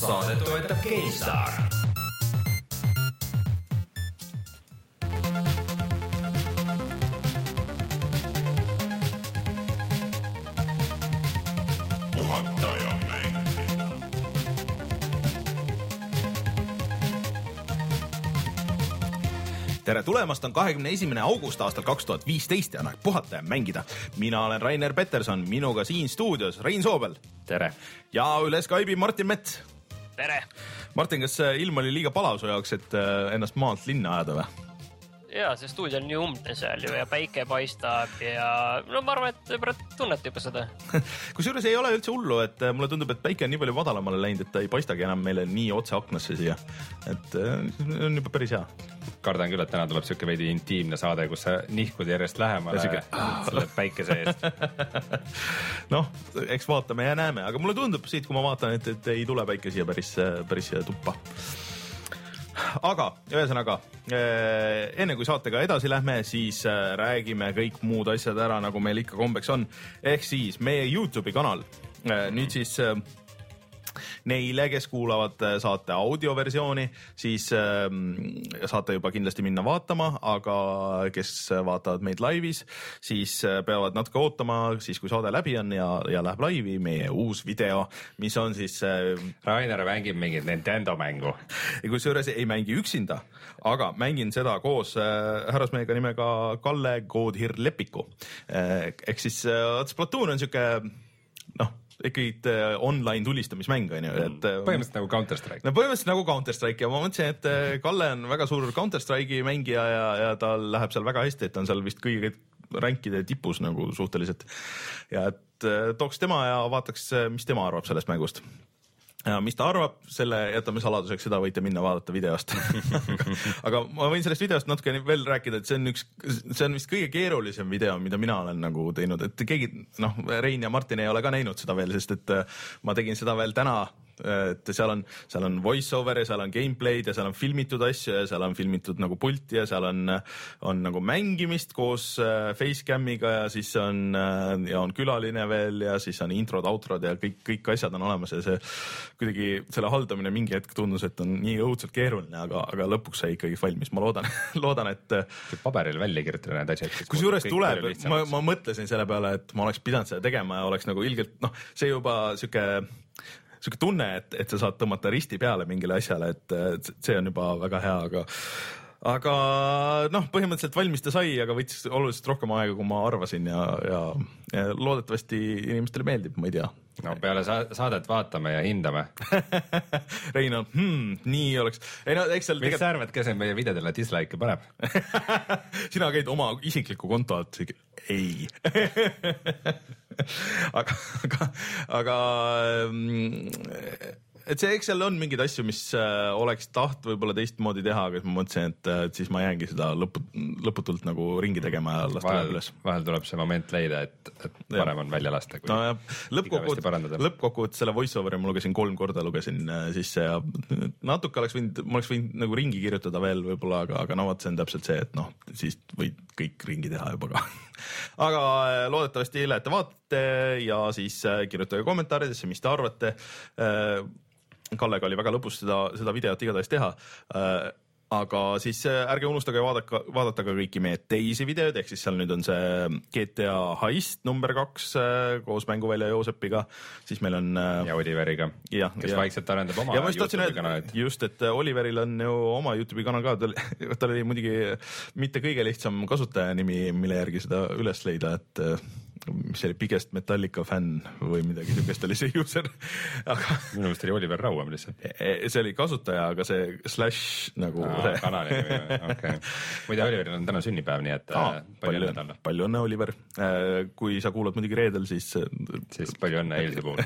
saadet toetab mängida. tere tulemast, on kahekümne esimene august aastal kaks tuhat viisteist ja on aeg puhata ja mängida. mina olen Rainer Peterson, minuga siin stuudios Rein Soobel tere. ja üle Skype'i Martin Mets. Tere! Martin, kas äh, ilm oli liiga palav su jaoks, et äh, ennast maalt linna ajada või? Ja see stuudio on nii umbne seal ju ja päike paistab ja no ma arvan, et võib-olla tunnete juba seda. kusjuures ei ole üldse hullu, et äh, mulle tundub, et päike on nii palju madalamale läinud, et ta ei paistagi enam meile nii otse aknasse siia. et äh, see on juba päris hea. kardan küll, et täna tuleb siuke veidi intiimne saade, kus sa nihkud järjest lähemale Ja sihuke- selle päikese eest. noh, eks vaatame ja näeme, aga mulle tundub siit, kui ma vaatan, et, et ei tule päike siia päris, päris siia tuppa. Aga ühesõnaga eh, enne kui saatega edasi lähme, siis eh, räägime kõik muud asjad ära, nagu meil ikka kombeks on. ehk siis meie Youtube'i kanal, nüüd siis eh, Neile, kes kuulavad äh, saate audioversiooni, siis äh, saate juba kindlasti minna vaatama, aga kes vaatavad meid laivis, siis äh, peavad natuke ootama, siis kui saade läbi on ja, ja läheb laivi meie uus video, mis on siis äh, Rainer mängib mingit Nintendo mängu. kusjuures ei mängi üksinda, aga mängin seda koos härrasmehega nimega Kalle Koodhir Lepiku ehk siis Splatoon on sihuke noh, ikkagi äh, online tulistamismäng on ju, et äh, põhimõtteliselt nagu Counter Strike. no põhimõtteliselt nagu Counter Strike ja ma mõtlesin, et äh, Kalle on väga suur Counter Strike'i mängija ja, ja tal läheb seal väga hästi, et ta on seal vist kõige rankide tipus nagu suhteliselt. ja et tooks tema ja vaataks, mis tema arvab sellest mängust ja mis ta arvab, selle jätame saladuseks, seda võite minna vaadata videost. Aga ma võin sellest videost natuke veel rääkida, et see on üks, see on vist kõige keerulisem video, mida mina olen nagu teinud, et keegi noh, Rein ja Martin ei ole ka näinud seda veel, sest et äh, ma tegin seda veel täna et seal on, seal on voice over ja seal on gameplay'd ja seal on filmitud asju ja seal on filmitud nagu pulti ja seal on, on nagu mängimist koos äh, facecam'iga ja siis on äh, ja on külaline veel ja siis on introd, outrod ja kõik, kõik asjad on olemas ja see kuidagi selle haldamine mingi hetk tundus, et on nii õudselt keeruline, aga, aga lõpuks sai ikkagi valmis, ma loodan, loodan, et paberil välja kirjutada need asjad. kusjuures tuleb, ma, ma mõtlesin selle peale, et ma oleks pidanud seda tegema ja oleks nagu ilgelt noh, see juba sihuke sihuke tunne, et, et sa saad tõmmata risti peale mingile asjale, et see on juba väga hea, aga aga noh, põhimõtteliselt valmis ta sai, aga võttis oluliselt rohkem aega, kui ma arvasin ja, ja, ja loodetavasti inimestele meeldib, ma ei tea. no peale sa saadet vaatame ja hindame. Rein on hmm,, nii oleks, ei no eks seal mis sa arvad, kes meie videodele dislike'e paneb? sina käid oma isikliku konto alt, ei aga, aga, aga mm, et see, eks seal on mingeid asju, mis äh, oleks taht võib-olla teistmoodi teha, aga siis ma mõtlesin, et äh, et siis ma jäängi seda lõpu, lõputult nagu ringi tegema ja las ta läheb üles. vahel tuleb see moment leida, et, et parem on välja lasta, nojah, igavesti lõppkokkuvõttes, lõppkokkuvõttes selle voice over'i ma lugesin kolm korda, lugesin äh, sisse ja natuke oleks võinud, ma oleks võinud nagu ringi kirjutada veel võib-olla, aga, aga no vot, see on täpselt see, et noh, siis võid kõik ringi teha juba ka. aga äh, loodetavasti lähete vaatate ja siis kirjutage kommentaaridesse, mis te arvate. Kallega oli väga lõbus seda, seda videot igatahes teha. Aga siis äh, ärge unustage vaadata, vaadata ka kõiki meie teisi videoid, ehk siis seal nüüd on see GTA Heist number kaks äh, koos mänguvälja Joosepiga, siis meil on äh, ja Oliveriga, kes ja- vaikselt arendab oma ja ma just tahtsin öelda just, et äh, Oliveril on ju oma Youtube'i kanal ka, tal, tal oli muidugi mitte kõige lihtsam kasutajanimi, mille järgi seda üles leida, et äh, mis see oli, Biggest Metallica fänn või midagi siukest oli see user, aga minu meelest oli Oliver Rauam lihtsalt. e- see oli kasutaja, aga see slash nagu see kanali nimi, okei. muide, Oliveril on täna sünnipäev, nii et Aa, äh, palju õnne talle. palju õnne, Oliver. kui sa kuulad muidugi reedel, siis siis palju õnne eilse puhul.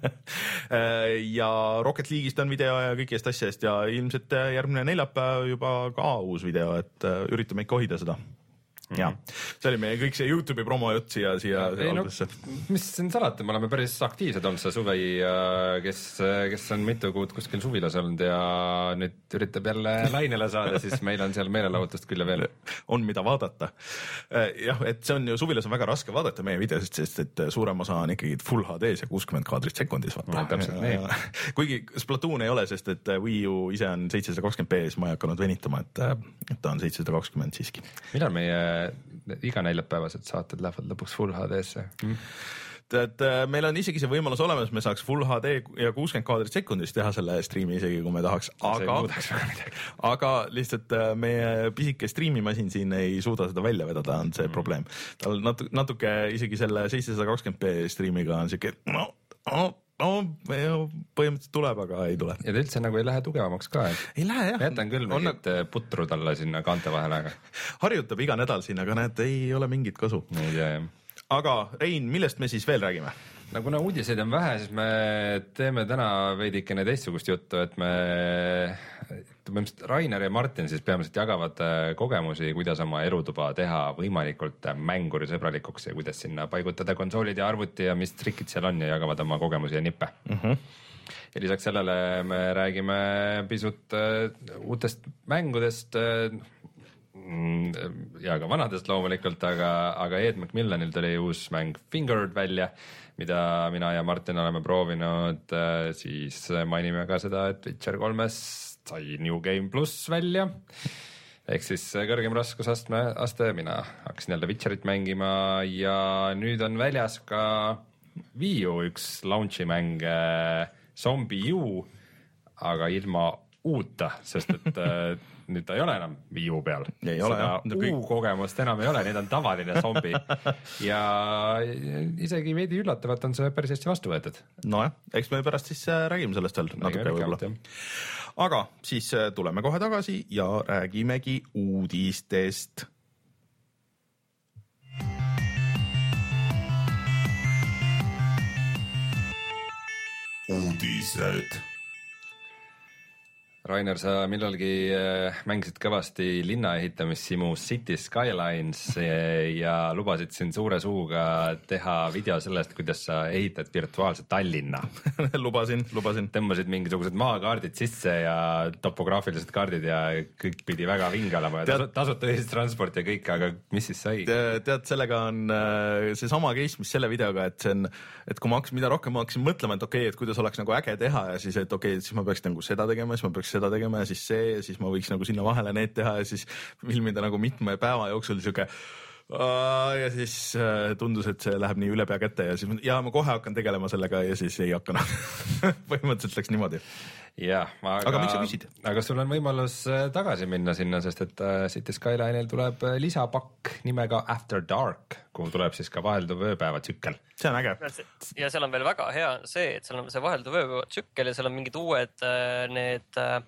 ja Rocket League'ist on video ja kõigist asjadest ja ilmselt järgmine neljapäev juba ka uus video, et äh, üritame ikka hoida seda ja see oli meie kõik see Youtube'i promojutt siia, siia ei no mis siin salata, me oleme päris aktiivsed olnud see suvi, kes, kes on mitu kuud kuskil suvilas olnud ja nüüd üritab jälle lainele saada, siis meil on seal meelelahutust küll ja veel. on, mida vaadata. jah, et see on ju suvilas on väga raske vaadata meie videosid, sest et suurem osa on ikkagi full HD-s ja kuuskümmend kaadrit sekundis, vaata täpselt nii.. kuigi Splatoon ei ole, sest et Wii U ise on seitsesada kakskümmend B-s, ma ei hakanud venitama, et et ta on seitsesada kakskümmend siiski. millal meie iganeljapäevased saated lähevad lõpuks full HD-sse mm.? et äh, meil on isegi see võimalus olemas, me saaks full HD ja kuuskümmend kaadrit sekundis teha selle striimi isegi, kui me tahaks, aga aga lihtsalt äh, meie pisike striimimasin siin ei suuda seda välja vedada, on see mm. probleem. tal natuke, natuke isegi selle seitsesada kakskümmend B striimiga on siuke no, no, no põhimõtteliselt tuleb, aga ei tule. ja ta üldse nagu ei lähe tugevamaks ka, et ei lähe jah. jätan küll mingit äh, putru talle sinna kaante vahele, aga harjutab iga nädal siin, aga näed, ei ole mingit kasu. ei tea jah. aga Rein, millest me siis veel räägime? no kuna uudiseid on vähe, siis me teeme täna veidikene teistsugust juttu, et me põhimõtteliselt Rainer ja Martin siis peamiselt jagavad äh, kogemusi, kuidas oma elutuba teha võimalikult äh, mängurisõbralikuks ja kuidas sinna paigutada konsoolid ja arvuti ja mis trikid seal on ja jagavad oma kogemusi ja nippe mm. -hmm. ja lisaks sellele me räägime pisut äh, uutest mängudest ja ka vanadest loomulikult, aga, aga Ed McMillanil tuli uus mäng Fingered välja, mida mina ja Martin oleme proovinud, siis mainime ka seda, et Witcher kolmest sai New Game pluss välja ehk siis kõrgem raskusastme, aste, mina hakkasin jälle Witcherit mängima ja nüüd on väljas ka Wii U üks launch'i mäng Zombie U, aga ilma uute, sest et äh, nüüd ta ei ole enam Wii U peal. Seda kõik- U-kogemust enam ei ole, nüüd on tavaline zombi ja isegi veidi üllatavalt on see päris hästi vastu võetud. nojah, eks me pärast siis äh, räägime sellest veel natuke võib-olla. Aga siis äh, tuleme kohe tagasi ja räägimegi uudistest. uudised. Rainer, sa millalgi äh, mängisid kõvasti linna ehitamissimu City Skylines äh, ja lubasid siin suure suuga teha video sellest, kuidas sa ehitad virtuaalse Tallinna. lubasin, lubasin. tõmbasid mingisugused maakaardid sisse ja topograafilised kaardid ja kõik pidi väga vinge olema ja Tead- tasu- tasuta ühistransport ja kõik, aga mis siis sai? tead, sellega on äh, seesama case, mis selle videoga, et see on, et kui ma hakkasin, mida rohkem ma hakkasin mõtlema, et okei okay,, et kuidas oleks nagu äge teha ja siis, et okei okay,, siis ma peaks nagu seda tegema, siis ma peaks seda tegema ja siis see ja siis ma võiks nagu sinna vahele need teha ja siis filmida nagu mitme päeva jooksul sihuke ja siis äh, tundus, et see läheb nii üle pea kätte ja siis ma- ja ma kohe hakkan tegelema sellega ja siis ei hakanud. põhimõtteliselt läks niimoodi. jah, aga, Aga miks sa küsid? aga sul on võimalus äh, tagasi minna sinna, sest et äh, City Skyline'il tuleb äh, lisapakk nimega After Dark, kuhu tuleb siis ka vahelduv ööpäevatsükkel. see on äge. ja seal on veel väga hea see, et seal on see vahelduv ööpäevatsükkel ja seal on mingid uued äh, need äh,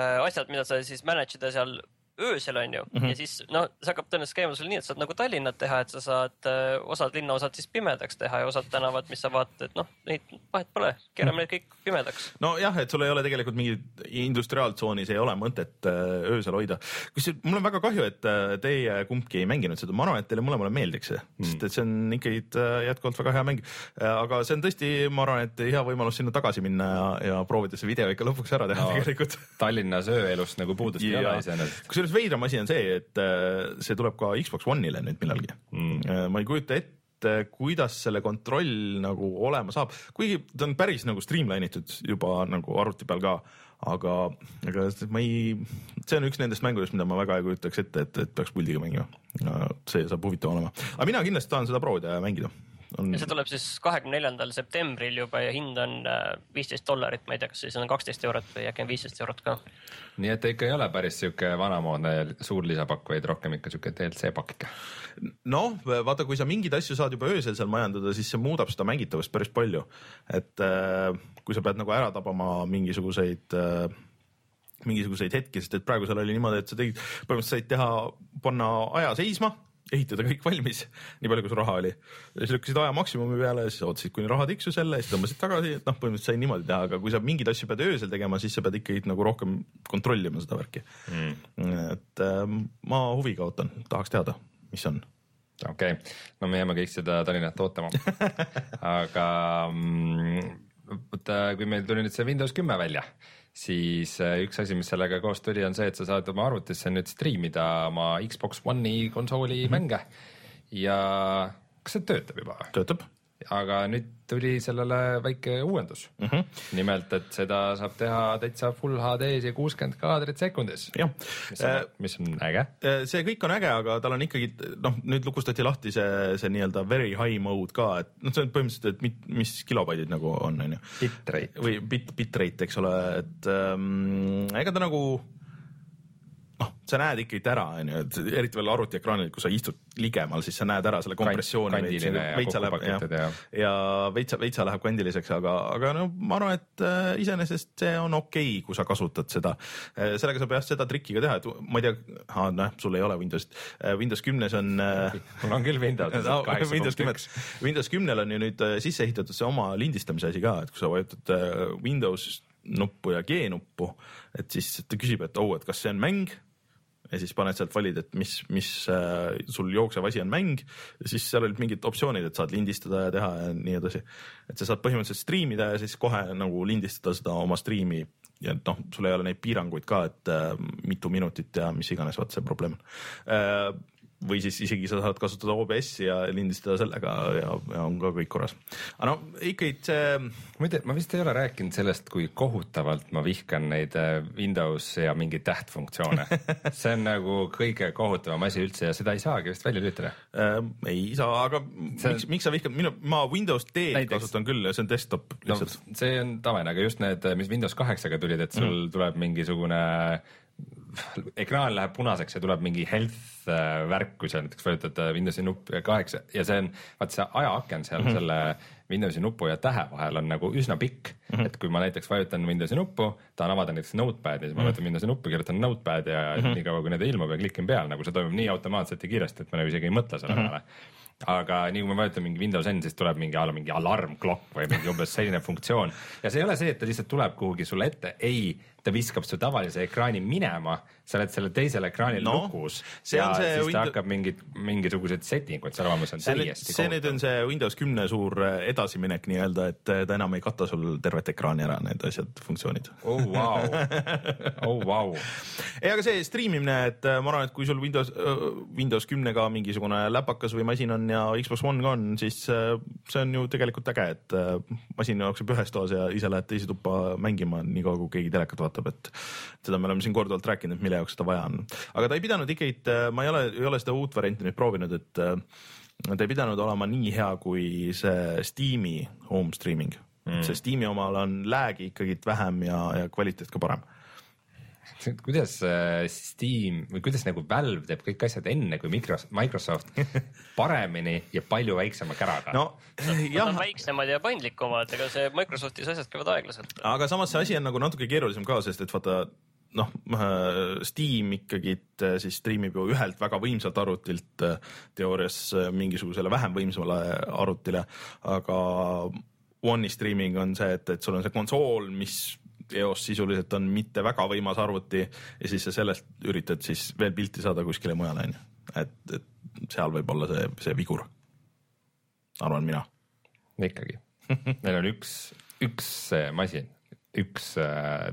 äh, asjad, mida sa siis manage ida seal öösel on ju mm, -hmm. ja siis no see hakkab tõenäoliselt käima sul nii, et saad nagu Tallinnat teha, et sa saad äh, osad linnaosad siis pimedaks teha ja osad tänavad, mis sa vaatad, et noh, neid vahet pole, keerame need kõik pimedaks. nojah, et sul ei ole tegelikult mingit industriaaltsoonis ei ole mõtet äh, öösel hoida. kusjuures mul on väga kahju, et äh, teie kumbki ei mänginud seda, ma arvan, et teile mõlemale meeldiks see mm., sest et see on ikkagi jätkuvalt väga hea mäng. aga see on tõesti, ma arvan, et hea võimalus sinna tagasi minna ja, ja proovida see video ikka lõpuks ära teha no. tegelikult. Tallinnas ööelust nagu puudust ei ole iseenesest. Kusjuures veidram asi on see, et äh, see tuleb ka Xbox One'ile nüüd millalgi mm.. ma ei kujuta ette, kuidas selle kontroll nagu olema saab, kuigi ta on päris nagu streamline itud juba nagu arvuti peal ka, aga, aga ma ei, see on üks nendest mängudest, mida ma väga ei kujutaks ette, et, et peaks puldiga mängima. see saab huvitav olema, aga mina kindlasti tahan seda proovida ja mängida. On ja see tuleb siis kahekümne neljandal septembril juba ja hind on äh, viisteist dollarit, ma ei tea, kas siis on kaksteist eurot või äkki on viisteist eurot ka. nii et ta ikka ei ole päris sihuke vanamoodne suur lisapakk, vaid rohkem ikka sihuke DLC pakk noh, vaata, kui sa mingeid asju saad juba öösel seal majandada, siis see muudab seda mängitavust päris palju. et äh, kui sa pead nagu ära tabama mingisuguseid äh, mingisuguseid hetki, sest et praegu seal oli niimoodi, et sa tegid, põhimõtteliselt said teha, panna aja seisma, ehitada kõik valmis, nii palju, kui sul raha oli. siis lükkasid aja maksimumi peale ja siis ootasid, kuni raha tiksus jälle siis tõmbasid tagasi, et noh, põhimõtteliselt sai niimoodi teha, aga kui sa mingeid asju pead öösel tegema, siis sa pead ikkagi nagu rohkem kontrollima seda värki mm.. et äh, ma huviga ootan, tahaks teada, mis on okei okay., no me jääme kõik seda Tallinnat ootama aga mm, vot kui meil tuli nüüd see Windows kümme välja, siis äh, üks asi, mis sellega koos tuli, on see, et sa saad oma arvutisse nüüd striimida oma Xbox One'i konsooli mm -hmm. mänge ja kas see töötab juba? töötab aga nüüd tuli sellele väike uuendus mm. -hmm. nimelt, et seda saab teha täitsa full HD-s ja kuuskümmend kaadrit sekundis. mis, äh, mis on äge. Äh, see kõik on äge, aga tal on ikkagi noh, nüüd lukustati lahti see, see nii-öelda very high mode ka, et noh, see on põhimõtteliselt, et mit, mis kilobaidid nagu on, on ju. Bitrate. või bit, bitrate, eks ole, et ähm, ega ta nagu noh, sa näed ikkagi ära, onju, et eriti veel arvutiekraanil, kui sa istud ligemal, siis sa näed ära selle kompressiooni. veitsa läheb ja, ja, ja veitsa, veitsa läheb kandiliseks, aga, aga no ma arvan, et äh, iseenesest see on okei okay,, kui sa kasutad seda äh,. sellega saab jah seda trikki ka teha, et ma ei tea, noh, sul ei ole Windowsit äh,. Windows kümnes on äh,. mul on küll Windows no,. Windows kümme, Windows kümnel on ju nüüd äh, sisse ehitatud see oma lindistamise asi ka, et kui sa vajutad äh, Windows nuppu ja G nuppu, et siis ta küsib, et oh, et kas see on mäng? Ja siis paned sealt valid, et mis, mis äh, sul jooksev asi on mäng. Siis seal olid mingid optsioonid, et saad lindistada ja teha ja nii edasi. et sa saad põhimõtteliselt striimida ja siis kohe nagu lindistada seda oma striimi. Ja noh, sul ei ole neid piiranguid ka, et äh, mitu minutit ja mis iganes, vaat see probleem äh, või siis isegi sa saad kasutada OBS-i ja lindistada sellega ja, ja on ka kõik korras. aga no ikkagi see. muide, ma vist ei ole rääkinud sellest, kui kohutavalt ma vihkan neid äh, Windows ja mingeid tähtfunktsioone see on nagu kõige kohutavam asi üldse ja seda ei saagi vist välja lülitada äh,. ei saa, aga see... miks, miks sa vihkad, minu, ma Windows D-d Näiteks... kasutan küll ja see on desktop lihtsalt no,. see on tavaline, aga just need, mis Windows kaheksaga tulid, et sul mm. tuleb mingisugune ekraan läheb punaseks ja tuleb mingi health äh, värk, kui sa näiteks vajutad äh, Windowsi nupp kaheksa ja see on, vaat see ajaaken seal mm -hmm. selle Windowsi nupu ja tähe vahel on nagu üsna pikk mm. -hmm. et kui ma näiteks vajutan Windowsi nuppu, tahan avada näiteks notepad'i, siis ma mhm. vajutan mm -hmm. Windowsi nuppu, kirjutan notepad ja mm -hmm. niikaua kui need ilmub ja klikin peale, nagu see toimub nii automaatselt ja kiiresti, et ma nagu isegi ei mõtle selle mhm. peale mm. -hmm aga nii kui ma vajutan mingi Windows N, siis tuleb mingi a la mingi alarmklokk või mingi umbes selline funktsioon ja see ei ole see, et ta lihtsalt tuleb kuhugi sulle ette, ei ta viskab su tavalise ekraani minema, sa oled sellel teisel ekraanil no, lukus ja siis Windows... ta hakkab mingit, mingisuguseid setting uid seal olema, see on see täiesti see nüüd on see Windows kümne suur äh, edasiminek nii-öelda, et äh, ta enam ei kata sul tervet ekraani ära, need asjad, funktsioonid. oh vau, oh vau. ei, aga see striimimine, et äh, ma arvan, et kui sul Windows, Windows kümnega mingisugune läpakas või masin on ja Xbox One ka on, siis see on ju tegelikult äge, et masin jookseb ühes toas ja ise lähed teise tuppa mängima, niikaua kui keegi telekat vaatab vaatab, et seda me oleme siin korduvalt rääkinud, mille jaoks seda vaja on. aga ta ei pidanud ikkagi, ma ei ole, ei ole seda uut varianti nüüd proovinud, et ta ei pidanud olema nii hea kui see Steam'i home streaming mm., see Steam'i omal on lag'i ikkagi vähem ja, ja kvaliteet ka parem kuidas äh, Steam või kuidas nagu Valve teeb kõik asjad enne kui Microsoft paremini ja palju väiksema käraga? no jah. Nad on väiksemad ja paindlikumad, ega see Microsoftis asjad käivad aeglaselt. aga samas see asi on nagu natuke keerulisem ka, sest et vaata noh, äh, Steam ikkagi äh, siis striimib ju ühelt väga võimsalt arvutilt teoorias mingisugusele vähem võimsamale arvutile, aga One'i streaming on see, et, et sul on see konsool, mis eos sisuliselt on mitte väga võimas arvuti ja siis sa sellest üritad siis veel pilti saada kuskile mujale, onju. et, et seal võib olla see, see vigur. arvan mina. ikkagi meil on üks, üks masin, üks äh,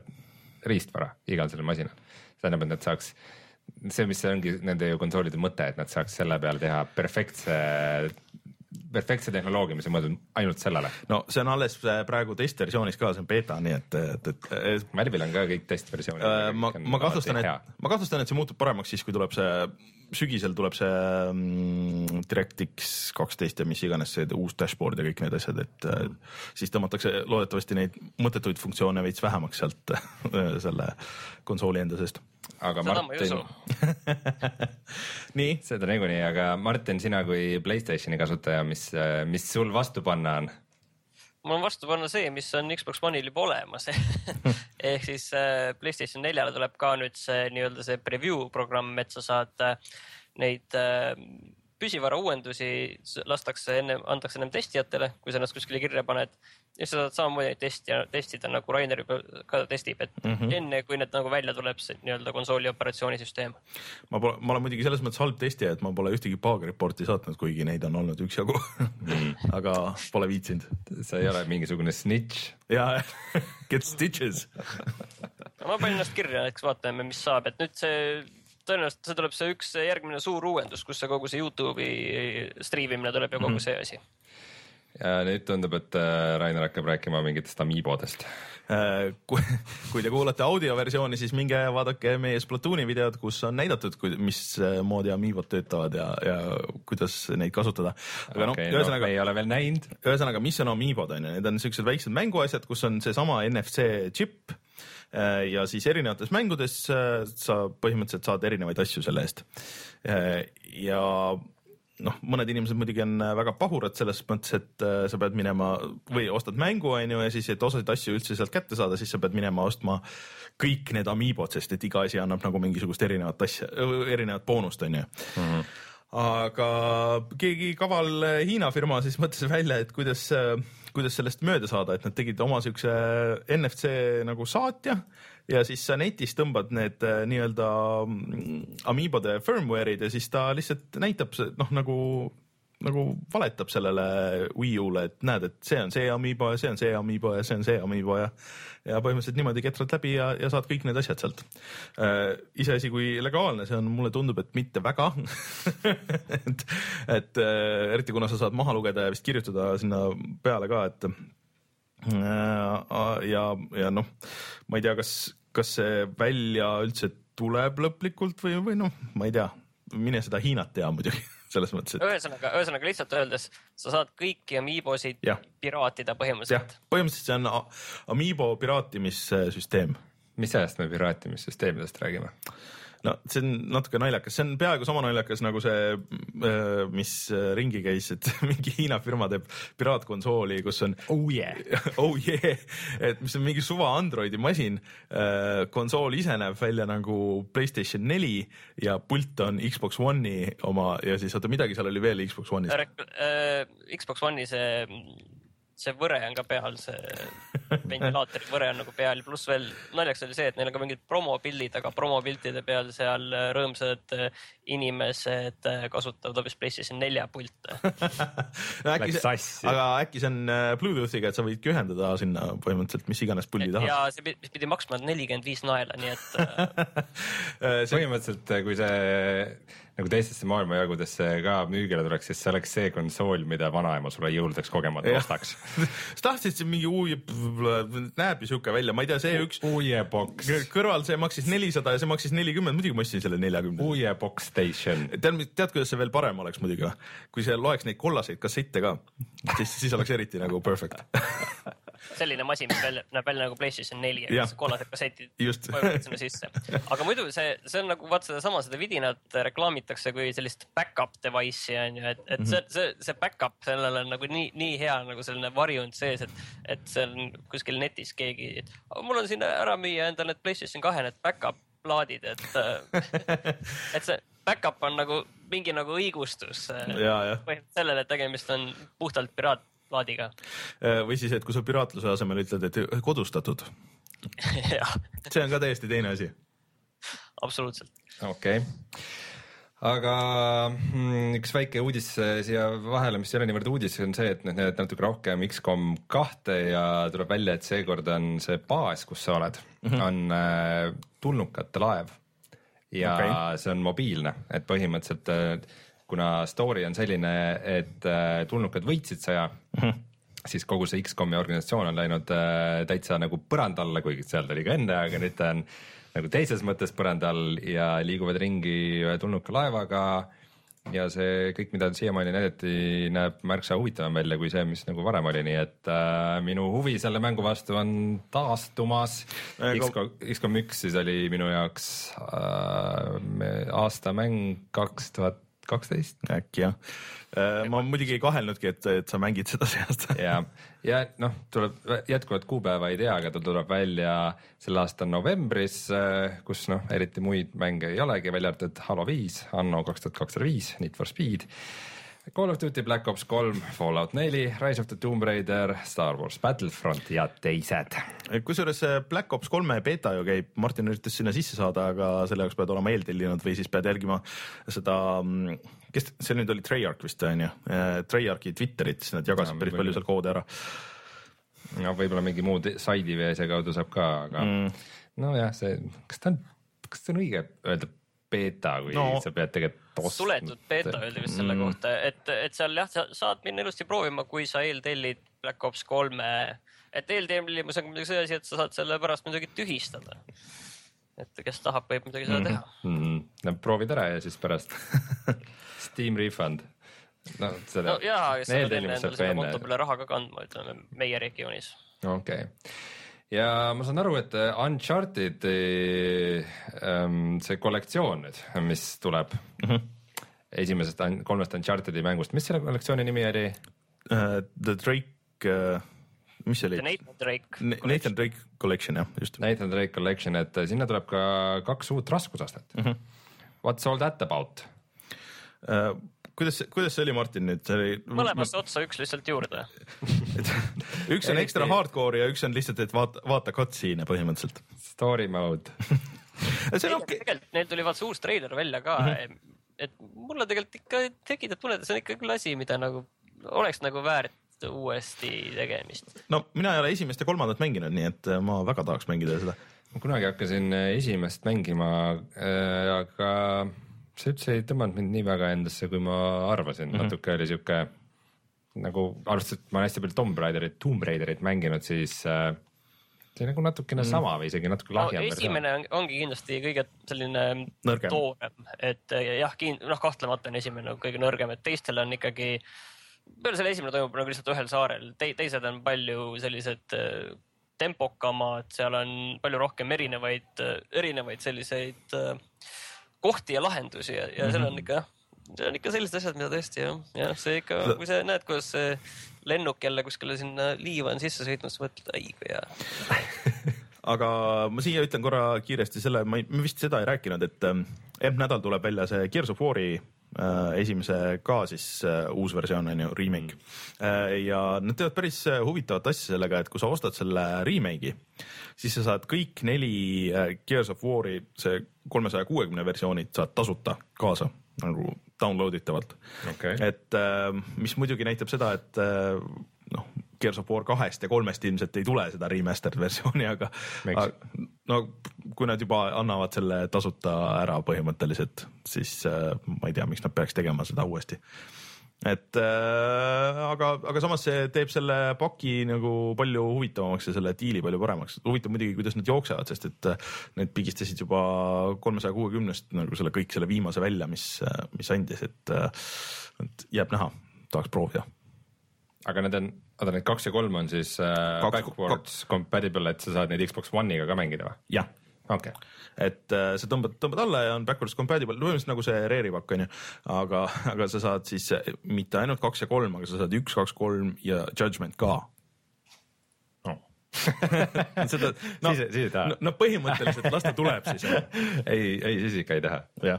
riistvara igal sellel masinal. see tähendab, et nad saaks see, mis ongi nende ju konsoolide mõte, et nad saaks selle peale teha perfektse perfektse tehnoloogia, mis on mõeldud ainult sellele. no see on alles äh, praegu testversioonis ka, see on beeta, nii et, et, et. Märbil on ka kõik testversioonid äh,. ma, ma kahtlustan, et, ma kahtlustan, et see muutub paremaks siis, kui tuleb see, sügisel tuleb see mm, DirectX kaksteist ja mis iganes see uus dashboard ja kõik need asjad, et äh, siis tõmmatakse loodetavasti neid mõttetuid funktsioone veits vähemaks sealt selle konsooli enda seest aga Seda Martin nii? seda niikuinii, aga Martin, sina kui Playstationi kasutaja, mis, mis sul vastu panna on? mul on vastu panna see, mis on Xbox One'il juba olemas ehk siis äh, Playstation neljale tuleb ka nüüd see nii-öelda see preview programm, et sa saad äh, neid äh, püsivara uuendusi lastakse enne, antakse ennem testijatele, kui sa ennast kuskile kirja paned. ja sa saad samamoodi neid testija, testida nagu Rainer juba ka testib, et mm -hmm. enne kui need nagu välja tuleb, see nii-öelda konsooli operatsioonisüsteem. ma pole, ma olen muidugi selles mõttes halb testija, et ma pole ühtegi bug report'i saatnud, kuigi neid on olnud üksjagu. aga pole viitsinud. sa ei ole mingisugune snitch. ja get stitches. ma panin ennast kirja, eks vaatame, mis saab, et nüüd see tõenäoliselt see tuleb see üks järgmine suur uuendus, kus see kogu see Youtube'i striimimine tuleb ja kogu see asi. ja nüüd tundub, et äh, Rainer hakkab rääkima mingitest amiibodest. Äh, kui, kui te kuulate audioversiooni, siis minge vaadake meie Splatooni videod, kus on näidatud, mismoodi Amiibod töötavad ja, ja kuidas neid kasutada. aga noh, okei, no ühesõnaga me ei ole veel näinud. ühesõnaga, mis on Amiibod on ju, need on siuksed väiksed mänguasjad, kus on seesama NFC džipp äh, ja siis erinevates mängudes äh, sa põhimõtteliselt saad erinevaid asju selle eest. ja noh, mõned inimesed muidugi on äh, väga pahurad selles mõttes, et äh, sa pead minema või ostad mängu, on ju, ja siis, et osasid asju üldse sealt kätte saada, siis sa pead minema ostma kõik need Amiibod, sest et iga asi annab nagu mingisugust erinevat asja, erinevat boonust, on ju aga keegi kaval Hiina firma siis mõtles välja, et kuidas, kuidas sellest mööda saada, et nad tegid oma siukse NFC nagu saatja ja siis sa netis tõmbad need äh, nii-öelda mm, Amiibode firmware'id ja siis ta lihtsalt näitab noh, nagu nagu valetab sellele Wii U-le, et näed, et see on see Amiibo ja see on see Amiibo ja see on see Amiibo ja ja põhimõtteliselt niimoodi ketrad läbi ja, ja saad kõik need asjad sealt. Äh,. iseasi, kui legaalne see on, mulle tundub, et mitte väga. Et, et äh, eriti kuna sa saad maha lugeda ja vist kirjutada sinna peale ka, et äh, ja, ja noh, ma ei tea, kas, kas see välja üldse tuleb lõplikult või, või noh, ma ei tea, mine seda Hiinat tea muidugi selles mõttes, et ühesõnaga, ühesõnaga lihtsalt öeldes, sa saad kõiki Amiibosid Jah. piraatida põhimõtteliselt., põhimõtteliselt see on A- Amiibo piraatimissüsteem mis ajast me piraatimissüsteemidest räägime? No see on natuke naljakas, see on peaaegu sama naljakas nagu see, mis äh, ringi käis, et mingi Hiina firma teeb piraatkonsooli, kus on oh yeah. oh yeah, et mis on mingi suva Androidi masin. konsool ise näeb välja nagu Playstation neli ja pult on Xbox One'i oma ja siis oota, midagi seal oli veel Xbox One'is. äh, Xbox One'i see, see võre on ka peal, see ventilaatori võre on nagu peal, pluss veel naljakas oli see, et neil on ka mingid promopildid, aga promopiltide peal seal rõõmsad inimesed äh, kasutavad hoopis PlayStation nelja pilte. no, äkki see, aga äkki see on äh, Bluetoothiga, et sa võidki ühendada sinna põhimõtteliselt mis iganes puldi taha. ja see pi- mis pidi maksma nelikümmend viis naela, nii et äh, see põhimõtteliselt, kui see nagu teistesse maailmajagudesse ka müügile tuleks, siis see oleks see konsool, mida vanaema sulle jõuludeks kogemata ostaks. sa tahtsid siin mingi uu-, näeb ju siuke välja, ma ei tea, see üks Uue box, kõrval see maksis nelisada ja see maksis nelikümmend, muidugi ma ostsin selle neljakümne. Uue box station. tead, tead, kuidas see veel parem oleks muidugi või? kui see loeks neid kollaseid kassette ka, siis, siis oleks eriti nagu perfect. selline masin, mis välja, näeb välja nagu PlayStation neli, Jah. kollased kassetid sinna sisse. aga muidu see, see on nagu vaat sedasama, seda vidinat reklaamitakse kui sellist back-up device'i on ju, et, et see, see, see back-up, sellel on nagu nii, nii hea nagu selline varjund sees, et, et see on kuskil netis keegi, et mul on siin ära müüa endale need PlayStation kahe need back-up plaadid, et, et see back-up on nagu mingi nagu õigustus äh, sellele, et tegemist on puhtalt piraatplaadiga. või siis, et kui sa piraatluse asemel ütled, et kodustatud, see on ka täiesti teine asi. absoluutselt. okei okay. aga mm, üks väike uudis äh, siia vahele, mis ei ole niivõrd uudis, on see, et nüüd näed natuke rohkem X-kom kahte ja tuleb välja, et seekord on see baas, kus sa oled mm, -hmm. on äh, tulnukate laev ja okay. see on mobiilne, et põhimõtteliselt äh, kuna story on selline, et äh, tulnukad võitsid sõja mm, -hmm. siis kogu see X-komi organisatsioon on läinud äh, täitsa nagu põranda alla, kuigi seal ta oli ka enne, aga nüüd ta on nagu teises mõttes põranda all ja liiguvad ringi ühe tulnuka laevaga ja see kõik, mida siiamaani näidati, näeb märksa huvitavam välja kui see, mis nagu varem oli, nii et äh, minu huvi selle mängu vastu on taastumas Ega- X-kom, X-kom üks siis oli minu jaoks äh, me- aastamäng kaks tuhat kaksteist äkki jah. Ma muidugi ei kahelnudki, et, et sa mängid seda see aasta. ja, ja noh, tuleb jätkuvalt kuupäeva ei tea, aga ta tuleb välja selle aasta novembris, kus noh, eriti muid mänge ei olegi, välja arvatud Halo viis, Anno kaks tuhat kakssada viis, Need for Speed Call of Duty Black Ops kolm, Fallout neli, Rise of the Tomb Raider, Star Wars Battlefront ja teised. kusjuures Black Ops kolme beeta ju käib, Martin üritas sinna sisse saada, aga selle jaoks pead olema eeltellinud või siis pead jälgima seda, kes, see nüüd oli Treyarch vist on ju, Treyarchi Twitterit, siis nad jagasid päris palju seal koode ära. no võib-olla mingi muu saidi või asja kaudu saab ka, aga mm. nojah, see, kas ta on, kas see on õige öelda beeta, kui no. sa pead tegelikult. Suletud beeta öeldi vist selle mm. kohta, et, et seal jah, sa saad minna ilusti proovima, kui sa eeltellid Black Ops kolme. et eeltellimus on muidugi see asi, et sa saad selle pärast muidugi tühistada. et kes tahab, võib muidugi seda -hmm. teha mm. -hmm. no proovid ära ja siis pärast Steam refund. no seda no,. jaa, sa pead endale selle konto peale raha ka kandma, ütleme meie regioonis. okei okay ja ma saan aru, et äh, Uncharted'i ähm, see kollektsioon nüüd, mis tuleb mm -hmm. esimesest kolmest Uncharted'i mängust, mis selle kollektsiooni nimi oli uh,? The Drake uh,, mis see oli? Nathan Drake. Nathan Drake Collection jah, just. Nathan Drake Collection, et sinna tuleb ka kaks uut raskusastet mm. -hmm. What's all that about uh,? Kuidas, kuidas see oli, Martin nüüd, see oli? mõlemasse ma... otsa üks lihtsalt juurde üks on ekstra hardcore ja üks on lihtsalt, et vaata, vaata cutscene'e põhimõtteliselt. Story mode see on okei okay.. tegelikult neil tuli vaata see uus treiler välja ka mm, -hmm. et mulle tegelikult ikka tekitab tunnet, et see on ikka küll asi, mida nagu oleks nagu väärt uuesti tegemist. no mina ei ole esimest ja kolmandat mänginud, nii et äh, ma väga tahaks mängida seda. ma kunagi hakkasin äh, esimest mängima äh,, aga see üldse ei tõmmanud mind nii väga endasse, kui ma arvasin mm, -hmm. natuke oli sihuke nagu arvestades, et ma olen hästi palju Tomb Raiderit, Tomb Raiderit mänginud, siis äh, see nagu natukene mm. sama või isegi natuke lahjem no,. esimene on, ongi kindlasti kõige selline toorem, et äh, jah, noh, kahtlemata on esimene kõige nõrgem, et teistel on ikkagi, peale selle esimene toimub nagu lihtsalt ühel saarel Te, teised on palju sellised äh, tempokamad, seal on palju rohkem erinevaid, erinevaid selliseid äh, kohti ja lahendusi ja, ja mm -hmm. seal on ikka jah, see on ikka sellised asjad, mida tõesti jah, jah, see ikka, kui sa näed, kuidas see lennuk jälle kuskile sinna liiva on sisse sõitnud, siis mõtled, ai kui hea aga ma siia ütlen korra kiiresti selle, ma, vist seda ei rääkinud, et ähm, M-nädal tuleb välja see Gears of War'i esimese ka siis äh, uus versioon on ju, remake. Äh,. ja nad teevad päris äh, huvitavat asja sellega, et kui sa ostad selle remake'i, siis sa saad kõik neli äh, Gears of War'i, see kolmesaja kuuekümne versioonid saad tasuta kaasa nagu download itavalt okay.. et äh, mis muidugi näitab seda, et äh, noh, Gears of War kahest ja kolmest ilmselt ei tule seda remastered versiooni, aga, aga no kui nad juba annavad selle tasuta ära põhimõtteliselt, siis äh, ma ei tea, miks nad peaks tegema seda uuesti et äh, aga, aga samas see teeb selle paki nagu palju huvitavamaks ja selle diili palju paremaks. huvitav muidugi, kuidas nad jooksevad, sest et äh, need pigistasid juba kolmesaja kuuekümnest nagu selle kõik selle viimase välja, mis, äh, mis andis, et, et jääb näha, tahaks proovida. Aga need on, oota need kaks ja kolm on siis äh, kaks, backwards kaks. compatible, et sa saad neid Xbox One'iga ka mängida või? jah okay.. et äh, sa tõmbad, tõmbad alla ja on backwards compatible, põhimõtteliselt nagu see Rare'i pakk on ju, aga, aga sa saad siis mitte ainult kaks ja kolm, aga sa saad üks, kaks, kolm ja Judgment ka oh. seda, no, siis, siis ei taha. no põhimõtteliselt las ta tuleb siis ei, ei siis ikka ei taha.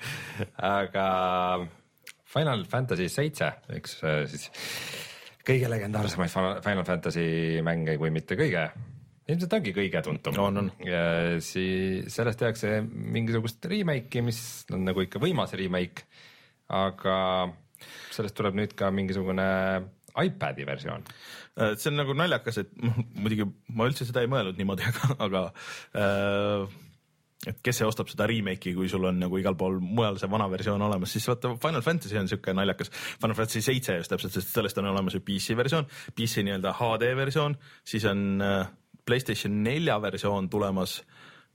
aga Final Fantasy seitse, eks äh, siis kõige legendaarsemaid Final Fantasy mänge, kui mitte kõige ilmselt ongi kõige tuntum on, on. ja siis sellest tehakse mingisugust remake'i, mis on nagu ikka võimas remake, aga sellest tuleb nüüd ka mingisugune iPad'i versioon. Äh, see on nagu naljakas, et muidugi ma üldse seda ei mõelnud niimoodi, aga, aga äh, et kes see ostab seda remake'i, kui sul on nagu igal pool mujal see vana versioon olemas, siis vaata Final Fantasy on siuke naljakas. Final Fantasy seitse just täpselt, sest sellest on olemas ju PC versioon, PC nii-öelda HD versioon, siis on äh, Playstation nelja versioon tulemas,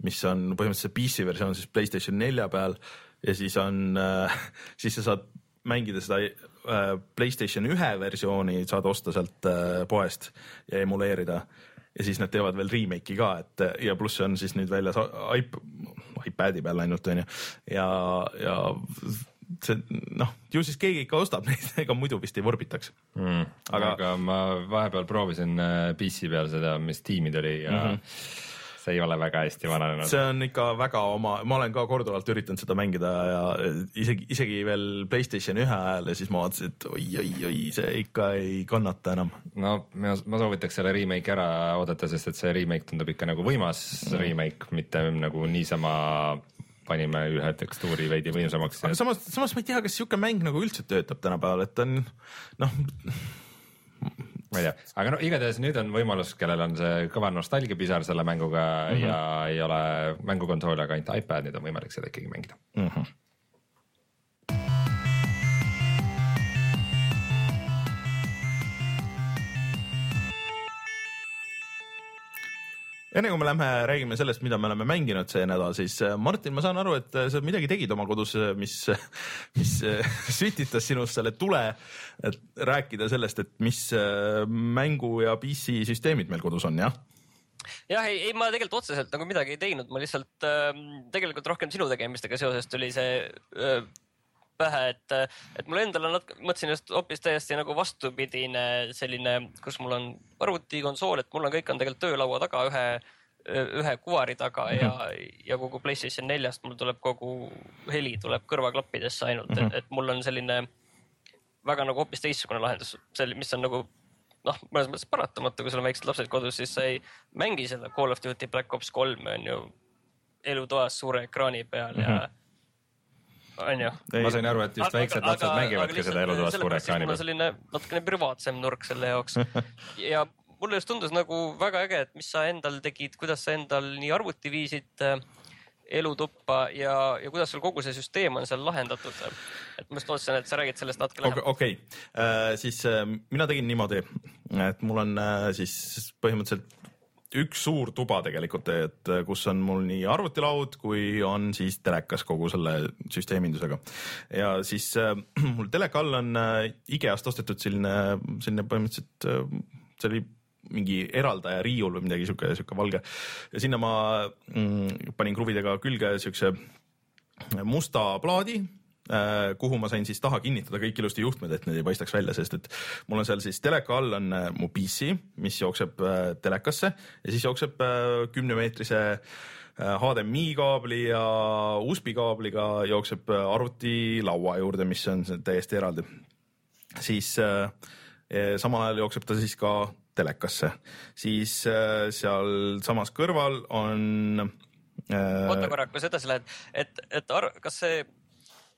mis on põhimõtteliselt PC versioon siis Playstation nelja peal ja siis on äh,, siis sa saad mängida seda äh, Playstation ühe versiooni, saad osta sealt poest ja emuleerida ja siis nad teevad veel remake'i ka, et ja pluss see on siis nüüd väljas iP-, iPad'i peal ainult onju ja, ja see noh, ju siis keegi ikka ostab neid, ega muidu vist ei vorbitaks mm.. Aga- aga, ma vahepeal proovisin äh, PC peal seda, mis tiimi tuli ja mm -hmm. See ei ole väga hästi vananenud. see on ikka väga oma, ma olen ka korduvalt üritanud seda mängida ja isegi, isegi veel Playstation ühe ajal ja siis ma vaatasin, et oi-oi-oi, see ikka ei kannata enam. no ma, ma soovitaks selle remake'i ära oodata, sest et see remake tundub ikka nagu võimas mm. remake, mitte nagu niisama panime ühe tekstuuri veidi võimsamaks. aga samas, samas ma ei tea, kas sihuke mäng nagu üldse töötab tänapäeval, et on noh, ma ei tea, aga no igatahes nüüd on võimalus, kellel on see kõva nostalgiapisar selle mänguga mm -hmm. ja ei ole mängukonsooli, aga ainult iPad, nüüd on võimalik seda ikkagi mängida. Enne kui me lähme räägime sellest, mida me oleme mänginud see nädal, siis äh, Martin, ma saan aru, et äh, sa midagi tegid oma kodus, mis, mis äh, sütitas sinust selle tule, et rääkida sellest, et mis äh, mängu ja PC süsteemid meil kodus on, jah? jah, ei, ei ma tegelikult otseselt nagu midagi ei teinud, ma lihtsalt äh, tegelikult rohkem sinu tegemistega seoses tuli see äh, pähe, et, et mul endal on natuke, mõtlesin just hoopis täiesti nagu vastupidine selline, kus mul on arvuti, konsool, et mul on kõik on tegelikult töölaua taga ühe, ühe kuvari taga ja, ja kogu Playstation neljast mul tuleb kogu heli tuleb kõrvaklappidesse ainult mm, -hmm. et, et mul on selline väga nagu hoopis teistsugune lahendus, mis on nagu noh, mõnes mõttes paratamatu, kui sul on väiksed lapsed kodus, siis sa ei mängi seda Call of Duty Black Ops kolme on ju elutoas suure ekraani peal ja mm -hmm. on ju. ma sain aru, et just väiksed lapsed mängivadki seda elutoas suure ekraani peal. selline natukene privaatsem nurk selle jaoks ja mulle just tundus nagu väga äge, et mis sa endal tegid, kuidas sa endal nii arvuti viisid äh, elutuppa ja, ja kuidas sul kogu see süsteem on seal lahendatud. et ma just lootsin, et sa räägid sellest natuke okei lähemalt. okay. äh,, siis äh, mina tegin niimoodi, et mul on äh, siis põhimõtteliselt üks suur tuba tegelikult, et äh, kus on mul nii arvutilaud kui on siis telekas kogu selle süsteemindusega. Ja siis äh, mul teleka all on äh, IKEA-st ostetud selline, selline põhimõtteliselt äh, see oli mingi eraldaja riiul või midagi sihuke, sihuke valge. Ja sinna ma mm, panin kruvidega külge siukse musta plaadi kuhu ma sain siis taha kinnitada kõik ilusti juhtmed, et need ei paistaks välja, sest et mul on seal siis teleka all on äh, mu PC, mis jookseb äh, telekasse ja siis jookseb kümnemeetrise HDMI kaabli ja USB kaabliga jookseb äh, arvutilaua juurde, mis on täiesti eraldi. siis äh, samal ajal jookseb ta siis ka telekasse, siis äh, sealsamas kõrval on äh, oota korra, kui sa edasi lähed, et, et ar-, kas see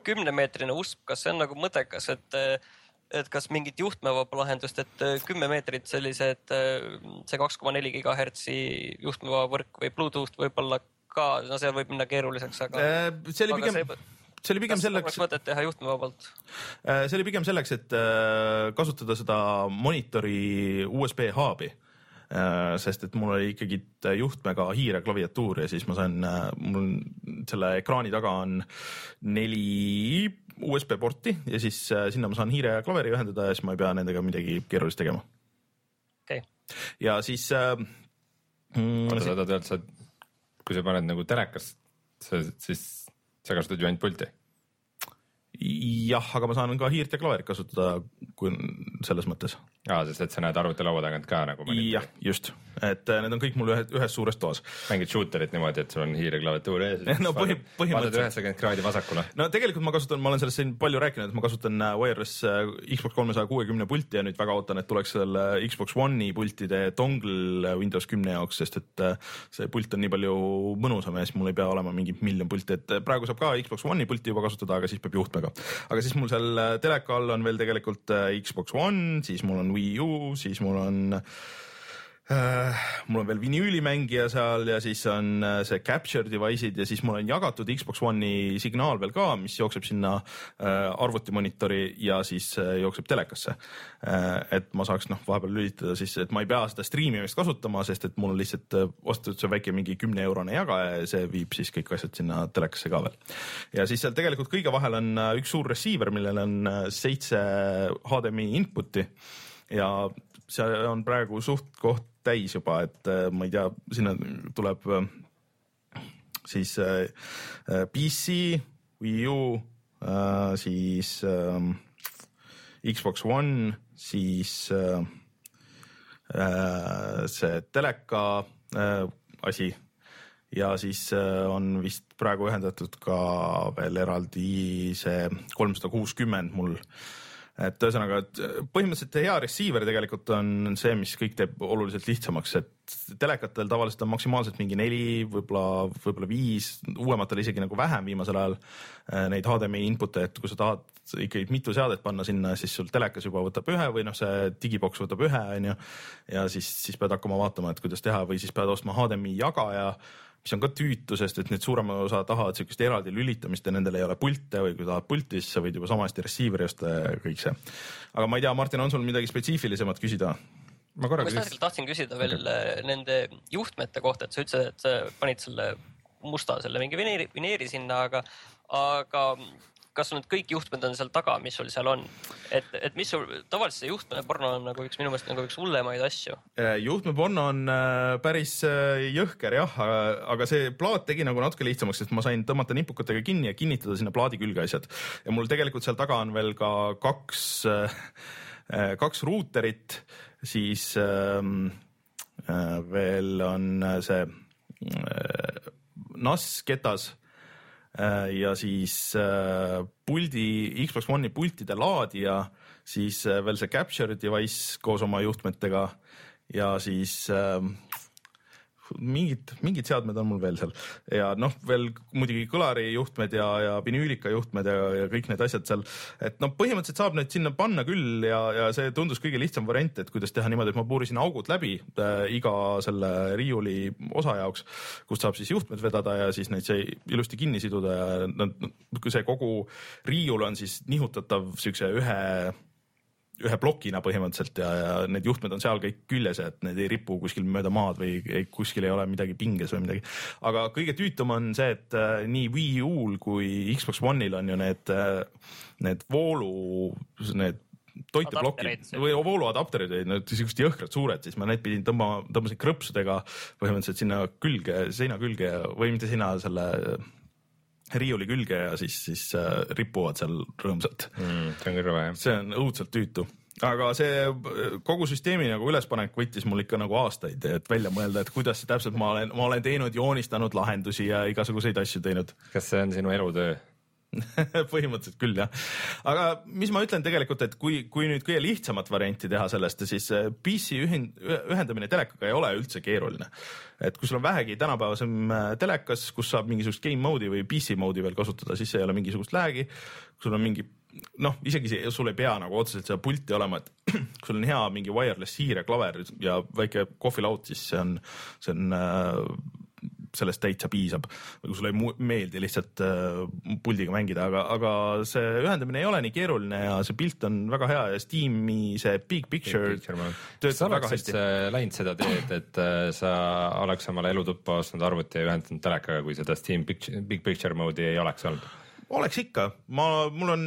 kümnemeetrine usp, kas see on nagu mõttekas, et, et kas mingit juhtmevaba lahendust, et kümme meetrit sellised, see kaks koma neli gigahertsi juhtmevaba võrk või Bluetooth võib-olla ka, no see võib minna keeruliseks, aga. Äh, see oli pigem, see oli pigem kas selleks oleks, mõtet teha juhtmevabalt? see oli pigem selleks, et äh, kasutada seda monitori USB hub'i. Sest et mul oli ikkagi juhtmega hiireklaviatuur ja siis ma sain, mul on selle ekraani taga on neli USB porti ja siis äh, sinna ma saan hiire ja klaveri ühendada ja siis ma ei pea nendega midagi keerulist tegema. okei, ja siis äh, mm, oota, sa tahad öelda, sa, kui sa paned nagu telekast, siis sa kasutad ju ainult pulti. jah, aga ma saan ka hiirt ja klaverit kasutada, kui selles mõttes aa, sest et sa näed arvutilaua tagant ka nagu jah, just, et äh, need on kõik mul ühe, ühes suures toas. mängid shooterit niimoodi, et sul on hiire klaviatuur ees No põhi- põhimõtteliselt. vaatad üheksakümmend kraadi vasakule. no tegelikult ma kasutan, ma olen sellest siin palju rääkinud, et ma kasutan äh, wireless äh, Xbox kolmesaja kuuekümne pulti ja nüüd väga ootan, et tuleks selle Xbox One'i pultide dongle Windows kümne jaoks, sest et see pult on nii palju mõnusam ja siis mul ei pea olema mingi miljon pulti, et praegu saab ka Xbox One'i pulti juba kasutada, aga siis peab juhtmega. aga siis mul seal teleka all on veel tegelikult Xbox One, siis mul on Wii U, siis mul on Uh, mul on veel vinüülimängija seal ja siis on uh, see capture device'id ja siis mul on jagatud Xbox One'i signaal veel ka, mis jookseb sinna uh, arvutimonitori ja siis uh, jookseb telekasse uh,. et ma saaks noh, vahepeal lülitada siis, et ma ei pea seda striimimist kasutama, sest et mul on lihtsalt uh, ostetud see väike mingi kümne eurone jagaja ja see viib siis kõik asjad sinna telekasse ka veel. ja siis seal tegelikult kõige vahel on uh, üks suur receiver, millel on uh, seitse HDMI input'i ja see on praegu suht-koht täis juba, et äh, ma ei tea, sinna tuleb äh, siis äh, PC, Wii U, siis Xbox One, siis see teleka asi. Ja siis on vist praegu ühendatud ka veel eraldi see kolmsada kuuskümmend mul et ühesõnaga, et põhimõtteliselt hea receiver tegelikult on see, mis kõik teeb oluliselt lihtsamaks, et telekatel tavaliselt on maksimaalselt mingi neli, võib-olla, võib-olla viis, uuematel isegi nagu vähem viimasel ajal äh, neid HDMI input'e, et kui sa tahad ikkagi mitu seadet panna sinna, siis sul telekas juba võtab ühe või noh, see digiboks võtab ühe, onju. ja siis, siis pead hakkama vaatama, et kuidas teha või siis pead ostma HDMI jagaja mis on ka tüütu, sest et need suurema osa tahavad siukest eraldi lülitamist ja nendel ei ole pilte või kui tahad pulti, siis sa võid juba sama hästi receiver'i osta ja kõik see. aga ma ei tea, Martin, on sul midagi spetsiifilisemat küsida? ma korra ma just küsin, tahtsin küsida veel okay. nende juhtmete kohta, et sa ütlesid, et sa panid selle musta selle mingi vineeri, vineeri sinna, aga, aga kas need kõik juhtmed on seal taga, mis sul seal on? et, et mis sul, tavaliselt see juhtmene porno on nagu üks minu meelest nagu üks hullemaid asju. juhtmeporno on äh, päris äh, jõhker jah, aga see plaat tegi nagu natuke lihtsamaks, sest ma sain tõmmata nipukatega kinni ja kinnitada sinna plaadi külge asjad. ja mul tegelikult seal taga on veel ka kaks, äh, kaks ruuterit, siis ähm, veel on see NAS ketas Äh, ja siis äh, puldi, Xbox One'i pultide laadija, siis äh, veel see capture device koos oma juhtmetega. Ja siis mingid, mingid seadmed on mul veel seal ja noh, veel muidugi kõlari juhtmed ja, ja vinüülika juhtmed ja, ja kõik need asjad seal. et noh, põhimõtteliselt saab neid sinna panna küll ja, ja see tundus kõige lihtsam variant, et kuidas teha niimoodi, et ma puurisin augud läbi äh, iga selle riiuli osa jaoks, kust saab siis juhtmed vedada ja siis neid sai ilusti kinni siduda ja noh, see kogu riiul on siis nihutatav siukse ühe ühe plokina põhimõtteliselt ja, ja need juhtmed on seal kõik küljes, et need ei ripu kuskil mööda maad või ei, kuskil ei ole midagi pinges või midagi. aga kõige tüütum on see, et äh, nii Wii U-l kui Xbox One'il on ju need äh,, need voolu, need toiteplokid või vooluadapterid olid need siuksed jõhkrad suured, siis ma need pidin tõmbama, tõmbasin krõpsudega põhimõtteliselt sinna külge, seina külge või mitte sinna selle riiuli külge ja siis, siis äh, ripuvad seal rõõmsalt mm,. see on rõve jah. see on õudselt tüütu aga see kogu süsteemi nagu ülespanek võttis mul ikka nagu aastaid, et välja mõelda, et kuidas see täpselt ma olen, ma olen teinud, joonistanud lahendusi ja igasuguseid asju teinud. kas see on sinu elutöö? põhimõtteliselt küll jah, aga mis ma ütlen tegelikult, et kui, kui nüüd kõige lihtsamat varianti teha sellest, siis äh, PC ühind, ühendamine telekaga ei ole üldse keeruline. et kui sul on vähegi tänapäevasem äh, telekas, kus saab mingisugust game mode'i või PC mode'i veel kasutada, siis ei ole mingisugust lag'i. kui sul on mingi noh, isegi see, sul ei pea nagu otseselt seda pulti olema, et kui sul on hea mingi wireless hiire, klaver ja väike kohvilaud, siis see on, see on äh, sellest täitsa piisab. kui sulle ei meeldi lihtsalt äh, puldiga mängida, aga, aga see ühendamine ei ole nii keeruline ja see pilt on väga hea ja Steam'i see big picture, big picture töötab väga hästi. läinud seda teed, et äh, sa oleks omale elutuppa ostnud arvuti ja ühendanud telekaga, kui seda Steam picture, big picture mode'i ei oleks olnud? oleks ikka, ma, mul on,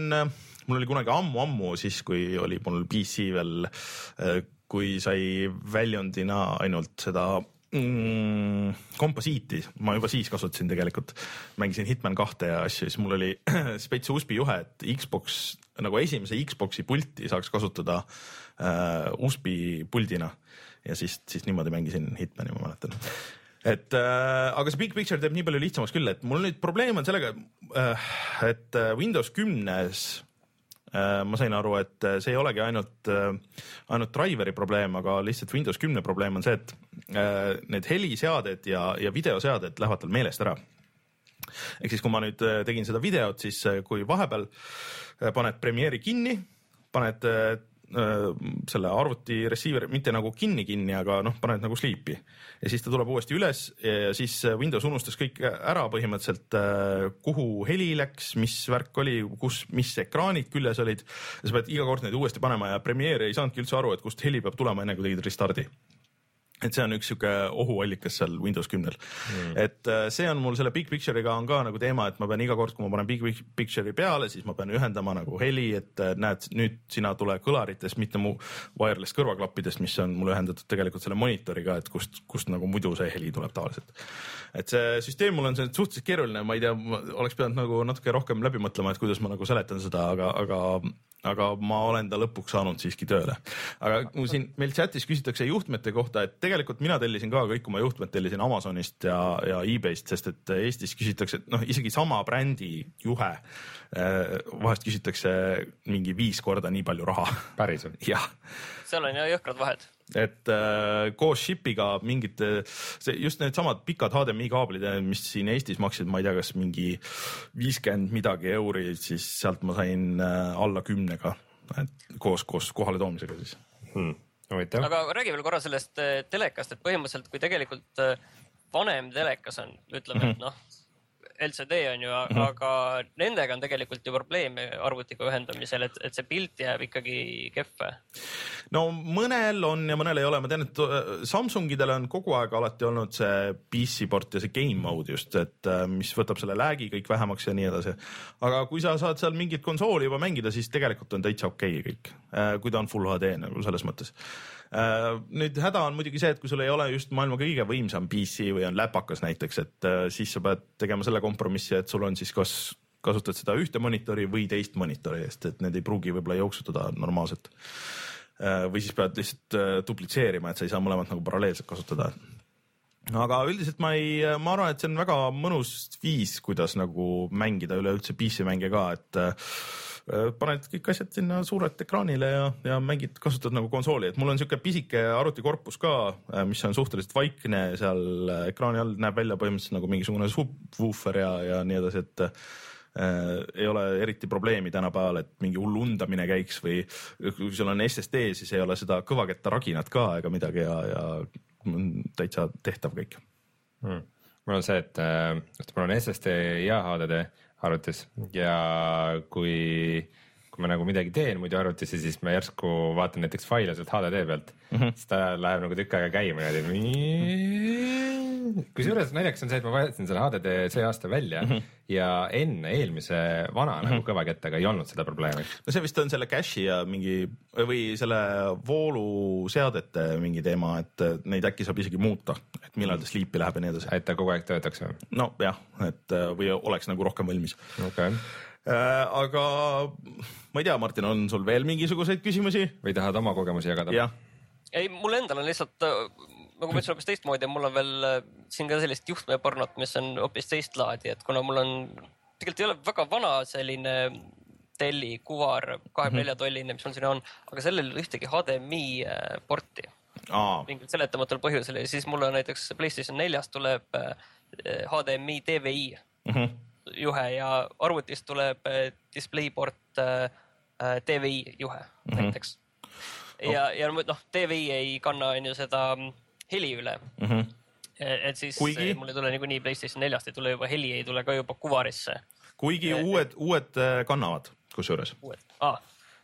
mul oli kunagi ammu-ammu siis, kui oli mul PC veel, äh, kui sai väljundina ainult seda mm, komposiiti ma juba siis kasutasin tegelikult, mängisin Hitman kahte ja asju, siis mul oli spets USB juhe, et Xbox nagu esimese Xbox'i pulti saaks kasutada äh, USB puldina. Ja siis, siis niimoodi mängisin Hitmani, ma mäletan. Et äh, aga see big picture teeb nii palju lihtsamaks küll, et mul nüüd probleem on sellega äh,, et äh, Windows kümnes ma sain aru, et äh, see ei olegi ainult, äh, ainult driveri probleem, aga lihtsalt Windows kümne probleem on see, et need heliseaded ja, ja videoseaded lähevad tal meelest ära. ehk siis, kui ma nüüd tegin seda videot, siis kui vahepeal paned Premiere'i kinni, paned Äh, selle arvuti receiver mitte nagu kinni kinni, aga noh, paned nagu sleep'i ja siis ta tuleb uuesti üles ja siis Windows unustas kõik ära põhimõtteliselt, äh, kuhu heli läks, mis värk oli, kus, mis ekraanid küljes olid. sa pead iga kord neid uuesti panema ja Premiere ei saanudki üldse aru, et kust heli peab tulema, enne kui tegid restardi et see on üks sihuke ohuallikas seal Windows kümnel mm.. et äh, see on mul selle big picture'iga on ka nagu teema, et ma pean iga kord, kui ma panen big picture'i peale, siis ma pean ühendama nagu heli, et äh, näed, nüüd sina tule kõlaritest, mitte mu wireless kõrvaklappidest, mis on mul ühendatud tegelikult selle monitoriga, et kust, kust nagu muidu see heli tuleb tavaliselt. et see süsteem mul on see suhteliselt keeruline, ma ei tea, oleks pidanud nagu natuke rohkem läbi mõtlema, et kuidas ma nagu seletan seda, aga, aga aga ma olen ta lõpuks saanud siiski tööle. aga kui siin meil chatis küsitakse juhtmete kohta, et tegelikult mina tellisin ka kõik oma juhtmed tellisin Amazonist ja, ja e-base'ist, sest et Eestis küsitakse, et noh, isegi sama brändi juhe eh, vahest küsitakse mingi viis korda nii palju raha. päriselt? jah. seal on jah jõhkrad vahed et äh, koos ship'iga mingid, see just needsamad pikad HDMI kaablid, mis siin Eestis maksid, ma ei tea, kas mingi viiskümmend midagi euri, siis sealt ma sain äh, alla kümnega, et koos, koos kohaletoomisega siis. Hmm.. aga räägi veel korra sellest äh, telekast, et põhimõtteliselt, kui tegelikult äh, vanem telekas on, ütleme, et noh LCD on ju -hmm. aga nendega on tegelikult ju probleeme arvutiga ühendamisel, et, et see pilt jääb ikkagi kehv. no mõnel on ja mõnel ei ole, ma tean, et äh, Samsungidel on kogu aeg alati olnud see PC port ja see game mode just, et äh, mis võtab selle lag'i kõik vähemaks ja nii edasi. aga kui sa saad seal mingit konsooli juba mängida, siis tegelikult on täitsa okei okay kõik, äh, kui ta on full HD nagu selles mõttes nüüd häda on muidugi see, et kui sul ei ole just maailma kõige võimsam PC või on läpakas näiteks, et äh, siis sa pead tegema selle kompromissi, et sul on siis kas kasutad seda ühte monitori või teist monitori eest, et need ei pruugi võib-olla jooksutada normaalselt. Äh, või siis pead lihtsalt duplitseerima, et sa ei saa mõlemat nagu paralleelselt kasutada aga üldiselt ma ei, ma arvan, et see on väga mõnus viis, kuidas nagu mängida üleüldse PC mänge ka, et Äh, paned kõik asjad sinna suurelt ekraanile ja, ja mängid, kasutad nagu konsooli, et mul on sihuke pisike arvutikorpus ka, äh, mis on suhteliselt vaikne seal äh, ekraani all, näeb välja põhimõtteliselt nagu mingisugune subwoofer ja, ja nii edasi, et äh, ei ole eriti probleemi tänapäeval, et mingi hull undamine käiks või kui sul on SSD, siis ei ole seda kõvaketta raginat ka ega midagi ja, ja täitsa tehtav kõik. Hmm.. mul on see, et äh, mul on SSD ja HDD arvutis. Ja kui, kui ma nagu midagi teen muidu arvutis ja siis ma järsku vaatan näiteks faile sealt HDD pealt mm, -hmm. siis ta läheb nagu tükk aega käima niimoodi. kusjuures naljakas on see, et ma vahetasin selle HDD see aasta välja mm -hmm. ja enne eelmise vana mm -hmm. nagu kõvakettaga ei olnud seda probleemi. no see vist on selle cache'i ja mingi või selle vooluseadete mingi teema, et neid äkki saab isegi muuta, et millal ta sleep'i läheb ja nii edasi. et ta kogu aeg töötaks või? nojah, et või oleks nagu rohkem valmis. okei okay aga ma ei tea, Martin, on sul veel mingisuguseid küsimusi? või tahad oma kogemusi jagada? ei, mul endal on lihtsalt nagu ma ütlesin hoopis teistmoodi mul on veel äh, siin ka sellist juhtmepornot, mis on hoopis teist laadi, et kuna mul on, tegelikult ei ole väga vana selline telli kuvar kahekümne nelja tolline, mis mul siin on, aga sellel ei ole ühtegi HDMI äh, porti. mingil seletamatul põhjusel ja siis mul on näiteks Playstation neljas tuleb HDMI äh, DVI mm -hmm. Juhe ja arvutist tuleb DisplayPort DVI juhe mm -hmm. näiteks. ja, ja noh, DVI ei kanna on ju seda heli üle mm. -hmm. et siis Kuigi... mul ei tule niikuinii Playstation neljast ei tule juba heli, ei tule ka juba kuvarisse. kuigi et, uued, uued äh, kannavad kusjuures. uued ah,,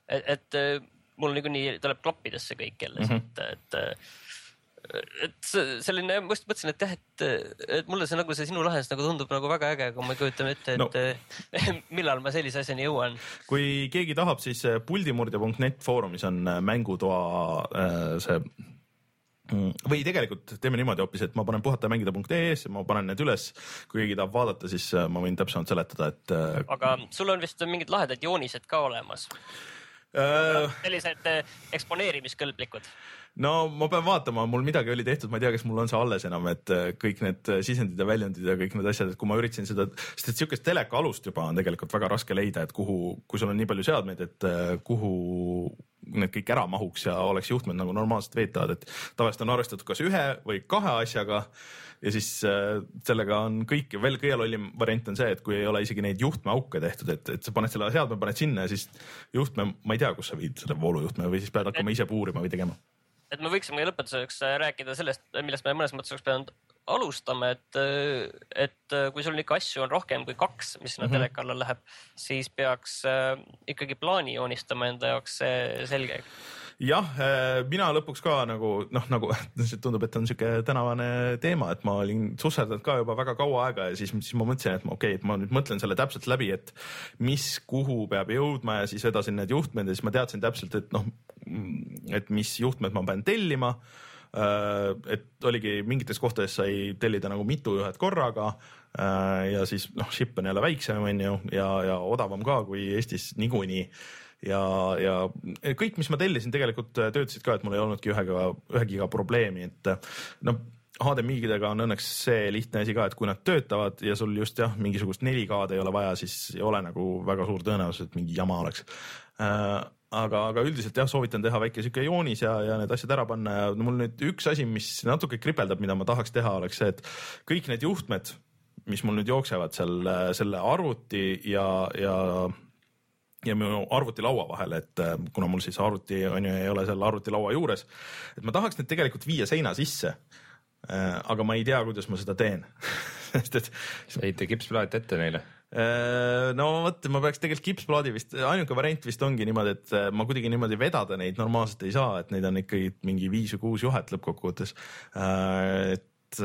et, et äh, mul niikuinii tuleb klappidesse kõik jälle mm, -hmm. et, et et selline, ma just mõtlesin, et jah, et, et mulle see nagu see sinu lahendus nagu tundub nagu väga äge, aga ma ei kujuta ette, et no. millal ma sellise asjani jõuan. kui keegi tahab, siis puldimurdja.net foorumis on mängutoa see Mm. või tegelikult teeme niimoodi hoopis, et ma panen puhatajamängida.ee-sse, ma panen need üles, kui keegi tahab vaadata, siis äh, ma võin täpsemalt seletada, et. Äh, aga sul on vist mingid lahedad joonised ka olemas äh...? sellised äh, eksponeerimiskõlblikud no ma pean vaatama, mul midagi oli tehtud, ma ei tea, kas mul on see alles enam, et kõik need sisendid ja väljundid ja kõik need asjad, et kui ma üritasin seda, sest et sihukest teleka alust juba on tegelikult väga raske leida, et kuhu, kui sul on nii palju seadmeid, et kuhu need kõik ära mahuks ja oleks juhtmed nagu normaalselt veetavad, et tavaliselt on arvestatud kas ühe või kahe asjaga ja siis äh, sellega on kõik, veel kõige lollim variant on see, et kui ei ole isegi neid juhtmeauke tehtud, et, et sa paned selle seadme, paned sinna ja siis juhtme, ma ei tea, kus sa viid selle voolujuhtme või siis pead hakkama ise puurima või tegema. Et me võiksime lõpetuseks rääkida sellest, millest me mõnes mõttes oleks pidanud alustame, et, et kui sul ikka asju on rohkem kui kaks, mis sinna mm -hmm. teleka alla läheb, siis peaks äh, ikkagi plaani joonistama enda jaoks selge. jah, mina lõpuks ka nagu noh, nagu tundub, et on siuke tänavane teema, et ma olin susserdanud ka juba väga kaua aega ja siis, siis ma mõtlesin, et ma okei okay,, et ma nüüd mõtlen selle täpselt läbi, et mis, kuhu peab jõudma ja siis edasi need juhtmed ja siis ma teadsin täpselt, et noh, et mis juhtmed ma pean tellima. Äh, et oligi mingites kohtades sai tellida nagu mitu juhet korraga äh, ja siis noh, ship on jälle väiksem, on ju, ja, ja odavam ka kui Eestis niikuinii ja, ja kõik, mis ma tellisin, tegelikult töötasid ka, et mul ei olnudki ühega, ühegiga probleemi, et noh, HDMI-dega on õnneks see lihtne asi ka, et kui nad töötavad ja sul just jah, mingisugust 4K-d ei ole vaja, siis ei ole nagu väga suur tõenäosus, et mingi jama oleks. Äh, aga, aga üldiselt jah, soovitan teha väike sihuke joonis ja, ja need asjad ära panna ja mul nüüd üks asi, mis natuke kripeldab, mida ma tahaks teha, oleks see, et kõik need juhtmed, mis mul nüüd jooksevad seal selle arvuti ja, ja ja minu arvutilaua vahel, et äh, kuna mul siis arvuti on ju, ei ole seal arvutilaua juures, et ma tahaks need tegelikult viia seina sisse. aga ma ei tea, kuidas ma seda teen sest et ehita kipsplaat ette neile. Äh, no vot, ma peaks tegelikult kipsplaadi vist, ainuke variant vist ongi niimoodi, et äh, ma kuidagi niimoodi vedada neid normaalselt ei saa, et neid on ikkagi mingi viis või kuus juhet lõppkokkuvõttes. et,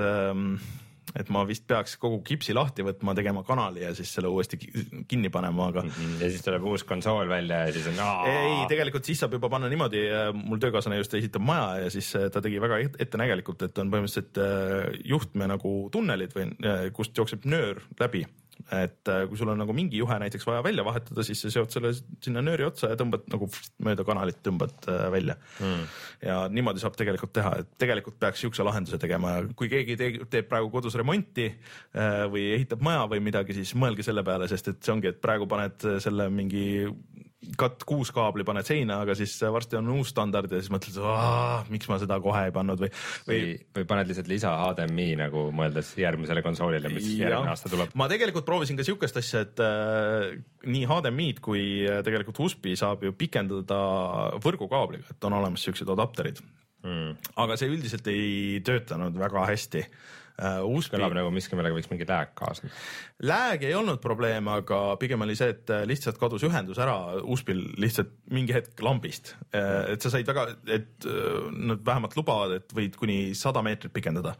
et ma vist peaks kogu kipsi lahti võtma, tegema kanali ja siis selle uuesti ki- kinni panema, aga ja siis tuleb uus konsool välja ja siis on. ei, tegelikult siis saab juba panna niimoodi, mul töökaaslane just ehitab maja ja siis äh, ta tegi väga et- ettenägelikult, et on põhimõtteliselt äh, juhtme nagu tunnelid või äh, kust jookseb nöör läbi. Et äh, kui sul on nagu mingi juhe näiteks vaja välja vahetada, siis sa seod selle sinna nööri otsa ja tõmbad nagu mööda kanalit tõmbad äh, välja mm.. ja niimoodi saab tegelikult teha, et tegelikult peaks siukse lahenduse tegema kui keegi teeb, teeb praegu kodus remonti äh, või ehitab maja või midagi, siis mõelge selle peale, sest et see ongi, et praegu paned selle mingi kat kuus kaabli paned seina, aga siis varsti on uus standard ja siis mõtled, miks ma seda kohe ei pannud või, või või, paned lihtsalt lisa HDMI nagu mõeldes järgmisele konsoolile, mis Jah. järgmine aasta tuleb. ma tegelikult proovisin ka siukest asja, et äh, nii HDMI-d kui äh, tegelikult USB-i saab ju pikendada võrgukaabliga, et on olemas siuksed adapterid Mm. aga see üldiselt ei töötanud väga hästi uh,. USB kõlab nagu miski, millega võiks mingi lääk kaasneda. Lääg ei olnud probleem, aga pigem oli see, et äh, lihtsalt kadus ühendus ära USB-l lihtsalt mingi hetk lambist. et sa said väga, et äh, nad vähemalt lubavad, et võid kuni sada meetrit pikendada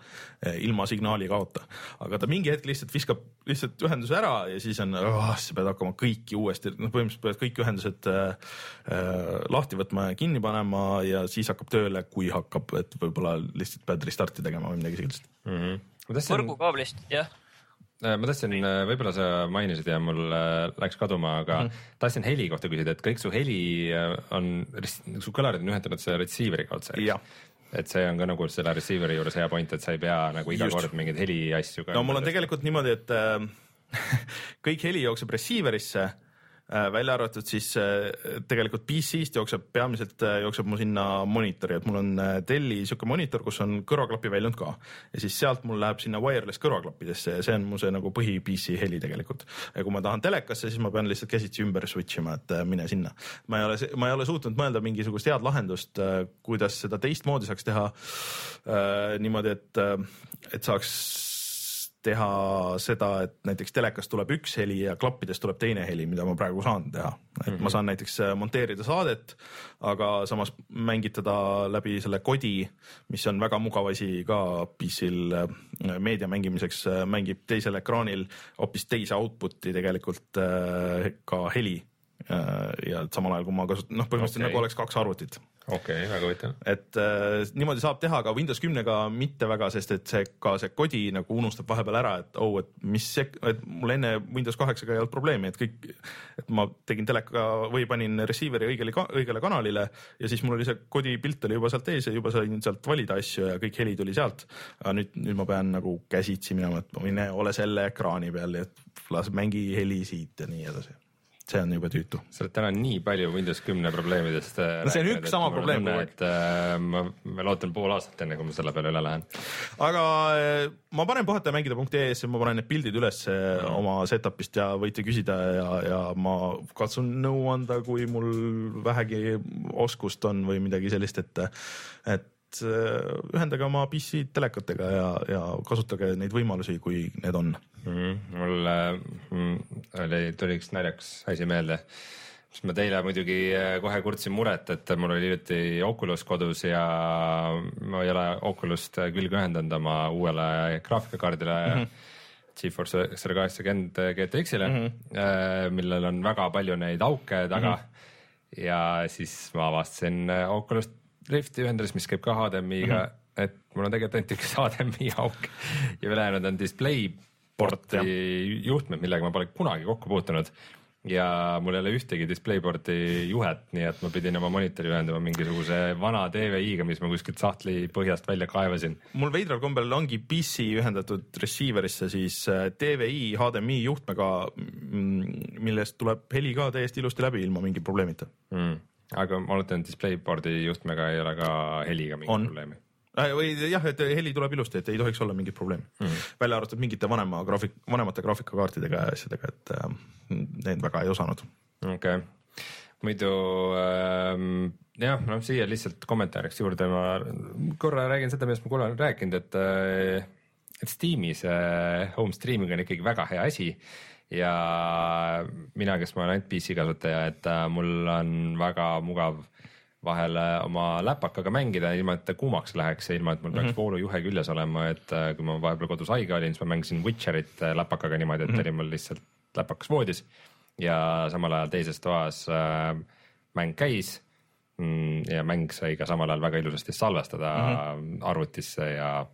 äh, ilma signaali kaota. aga ta mingi hetk lihtsalt viskab lihtsalt ühenduse ära ja siis on oh,, sa pead hakkama kõiki uuesti, noh, põhimõtteliselt pead kõik ühendused äh, äh, lahti võtma ja kinni panema ja siis hakkab tööle, kui hakkab, et võib-olla lihtsalt pead restarti tegema või midagi sellist. ma tahtsin, võrgukaablist, jah. Ma tahtsin, võib-olla sa mainisid ja mul äh, läks kaduma, aga mm -hmm. tahtsin heli kohta küsida, et kõik su heli äh, on, su kõlarid on ühendatud selle receiver'iga otse, eks? et see on ka nagu selle receiver'i juures hea point, et sa ei pea nagu iga Just. kord mingeid heliasju ka. no mul on tegelikult niimoodi, et äh, kõik heli jookseb receiver'isse äh,, välja arvatud siis äh, tegelikult PC-st jookseb peamiselt äh, jookseb mu sinna monitori, et mul on äh, Delli sihuke monitor, kus on kõrvaklapi väljund ka ja siis sealt mul läheb sinna wireless kõrvaklappidesse ja see on mu see nagu põhi PC heli tegelikult. ja kui ma tahan telekasse, siis ma pean lihtsalt käsitsi ümber switch ima, et äh, mine sinna. ma ei ole, ma ei ole suutnud mõelda mingisugust head lahendust, kuidas seda teistmoodi saaks teha äh, niimoodi, et, et saaks teha seda, et näiteks telekast tuleb üks heli ja klappidest tuleb teine heli, mida ma praegu saan teha. et mm -hmm. ma saan näiteks äh, monteerida saadet, aga samas mängitada läbi selle kodi, mis on väga mugav asi ka PC-l äh, meedia mängimiseks, mängib teisel ekraanil hoopis teise output'i tegelikult äh, ka heli. ja samal ajal, kui ma kasutan, noh, põhimõtteliselt okay. nagu oleks kaks arvutit okei okay,, väga huvitav. et äh, niimoodi saab teha, aga Windows kümnega mitte väga, sest et see ka see kodi nagu unustab vahepeal ära, et oh, et mis see, et mul enne Windows kaheksaga ei olnud probleemi, et kõik, et ma tegin teleka või panin receiver'i õigele, õigele kanalile ja siis mul oli see kodi pilt oli juba sealt ees ja juba sain sealt valida asju ja kõik heli tuli sealt. aga nüüd, nüüd ma pean nagu käsitsi minema, et mine ole selle ekraani peal ja las mängi heli siit ja nii edasi. See on jube tüütu sa oled täna nii palju Windows kümne probleemidest äh, No see on rääkinud, üks sama probleem kogu aeg. et äh, ma veel ootan pool aastat, enne kui ma selle peale üle lähen. aga eh, ma panen puhatajamängida.ee-sse, ma panen need pildid üles mm. oma setup'ist ja võite küsida ja, ja ma katsun nõu anda, kui mul vähegi oskust on või midagi sellist, et, et eh, ühendage oma PC telekatega ja, ja kasutage neid võimalusi, kui need on. mm,. mul äh, mm, oli, tuli üks naljakas asi meelde. siis ma teile muidugi äh, kohe kurtsin muret, et mul oli hiljuti Oculus kodus ja ma ei ole Oculus't külge ühendanud oma uuele graafikakaardile mm. -hmm. GeForce üheksasada kaheksakümmend GTX-ile mm, -hmm. millel on väga palju neid auke taga mm. -hmm. ja siis ma avastasin Oculus Rifti ühendades, mis käib ka HDMI-ga mm, -hmm. et mul on tegelikult ainult üks HDMI auk. Ja ülejäänud on DisplayPorti juhtmed, millega ma pole kunagi kokku puutunud. Ja mul ei ole ühtegi DisplayPorti juhet, nii et ma pidin oma monitori ühendama mingisuguse vana DVI-ga, mis ma kuskilt sahtli põhjast välja kaevasin. mul veidral kombel ongi PC ühendatud receiver'isse siis äh, DVI HDMI juhtmega, mm, millest tuleb heli ka täiesti ilusti läbi ilma mingi probleemita. Mm.. Aga ma oletan, et DisplayPorti juhtmega ei ole ka heliga mingit probleemi Äh, või jah, et heli tuleb ilusti, et ei tohiks olla mingit probleemi mm. -hmm. välja arvatud mingite vanema graafik, vanemate graafikakaartidega ja asjadega, et äh, need väga ei osanud. okei okay., muidu ähm, jah, noh, siia lihtsalt kommentaariks juurde ma korra räägin seda, millest ma korra olen rääkinud, et äh, et Steamis äh, home streaming on ikkagi väga hea asi ja mina, kes ma olen ainult PC kasutaja, et äh, mul on väga mugav vahel oma läpakaga mängida, ilma et ta kuumaks läheks ja ilma, et mul peaks mm -hmm. voolujuhe küljes olema, et äh, kui ma vahepeal kodus haige olin, siis ma mängisin Witcherit äh, läpakaga niimoodi, et mm -hmm. oli mul lihtsalt läpakas voodis ja samal ajal teises toas äh, mäng käis mm, ja mäng sai ka samal ajal väga ilusasti salvestada mm -hmm. arvutisse ja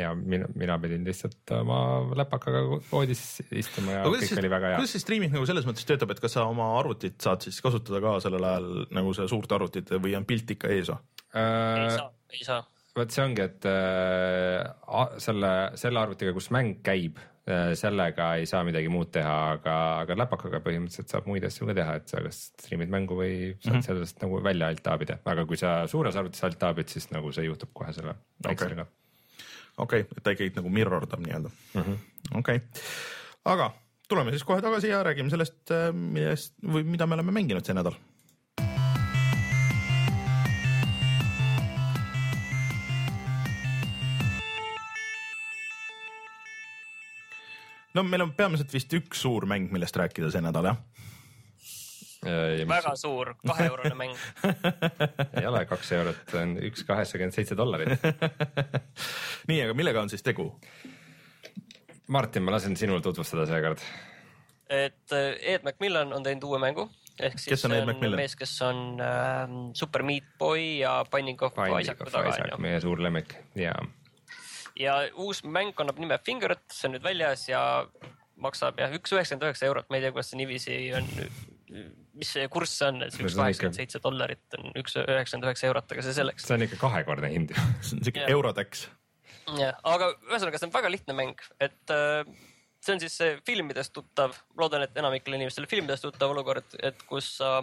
ja mina, mina pidin lihtsalt oma läpakaga voodis istuma ja kõik siis, oli väga hea. kuidas see streaming nagu selles mõttes töötab, et kas sa oma arvutit saad siis kasutada ka sellel ajal nagu seda suurt arvutit või on pilt ikka ees või äh,? ei saa, ei saa. vot see ongi, et äh, selle, selle arvutiga, kus mäng käib äh,, sellega ei saa midagi muud teha, aga, aga läpakaga põhimõtteliselt saab muid asju ka teha, et sa kas striimid mängu või saad mm -hmm. sellest nagu välja alt taabida, aga kui sa suures arvutis alt taabid, siis nagu see juhtub kohe selle väiksega okay okei okay,, et ta ikkagi nagu mirror dab nii-öelda mm -hmm.. okei okay., aga tuleme siis kohe tagasi ja räägime sellest, äh, millest või mida me oleme mänginud see nädal no meil on peamiselt vist üks suur mäng, millest rääkida see nädal, jah? Väga suur, kaheeurone mäng ei ole kaks eurot, see on üks kaheksakümmend seitse dollarit nii, aga millega on siis tegu? Martin, ma lasen sinul tutvustada seekord. et äh, Ed McMillan on teinud uue mängu ehk siis kes on, on mees, kes on äh, Super Meat Boy ja Binding of Isaacu taga onju. meie suur lemmik ja. ja uus mäng kannab nime Fingerit, see on nüüd väljas ja maksab jah, üks üheksakümmend üheksa eurot, ma ei tea, kuidas see niiviisi on mis see kurss on, et üks kaheksakümmend seitse dollarit on üks üheksakümmend üheksa eurot, aga see selleks. see on ikka kahekordne hind ju. see on siuke eurotäks. jah, aga ühesõnaga, see on väga lihtne mäng, et äh, see on siis filmidest tuttav, loodan, et enamikele inimestele filmidest tuttav olukord, et kus äh,,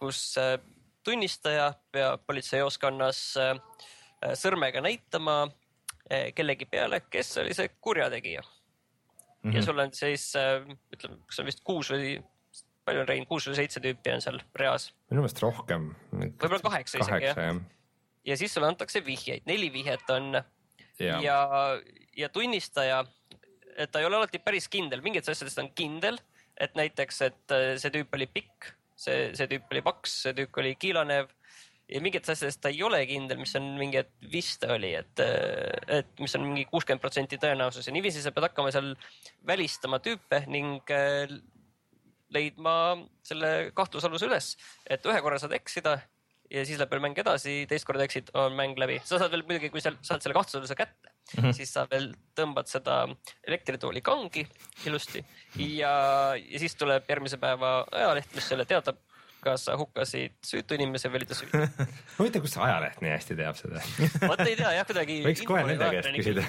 kus äh, tunnistaja peab politseioskonnas äh, sõrmega näitama äh, kellegi peale, kes oli see kurjategija mm. -hmm. ja sul on siis äh, ütleme, kas on vist kuus või palju on Rein, kuus või seitse tüüpi on seal reas? minu meelest rohkem. võib-olla kaheksa isegi jah. ja. ja siis sulle antakse vihjeid, neli vihjet on. Ja, ja, ja tunnistaja, et ta ei ole alati päris kindel, mingites asjades ta on kindel, et näiteks, et äh, see tüüp oli pikk, see, see tüüp oli paks, see tüüp oli kiilanev. Ja mingites asjades ta ei ole kindel, mis on mingi, et vist oli, et, äh, et mis on mingi kuuskümmend protsenti tõenäosus. Ja niiviisi sa pead hakkama seal välistama tüüpe ning äh, leidma selle kahtlusaluse üles, et ühe korra saad eksida ja siis läheb veel mäng edasi, teist korda eksid, on mäng läbi. sa saad veel muidugi, kui sa saad selle kahtlusaluse kätte mm, -hmm. siis sa veel tõmbad seda elektritooli kangi ilusti ja, ja siis tuleb järgmise päeva ajaleht, mis selle teatab kas sa hukkasid süütu inimese või oli ta süütu huvitav, kust see ajaleht nii hästi teab seda vot ei tea jah, kuidagi. võiks kohe nende käest küsida.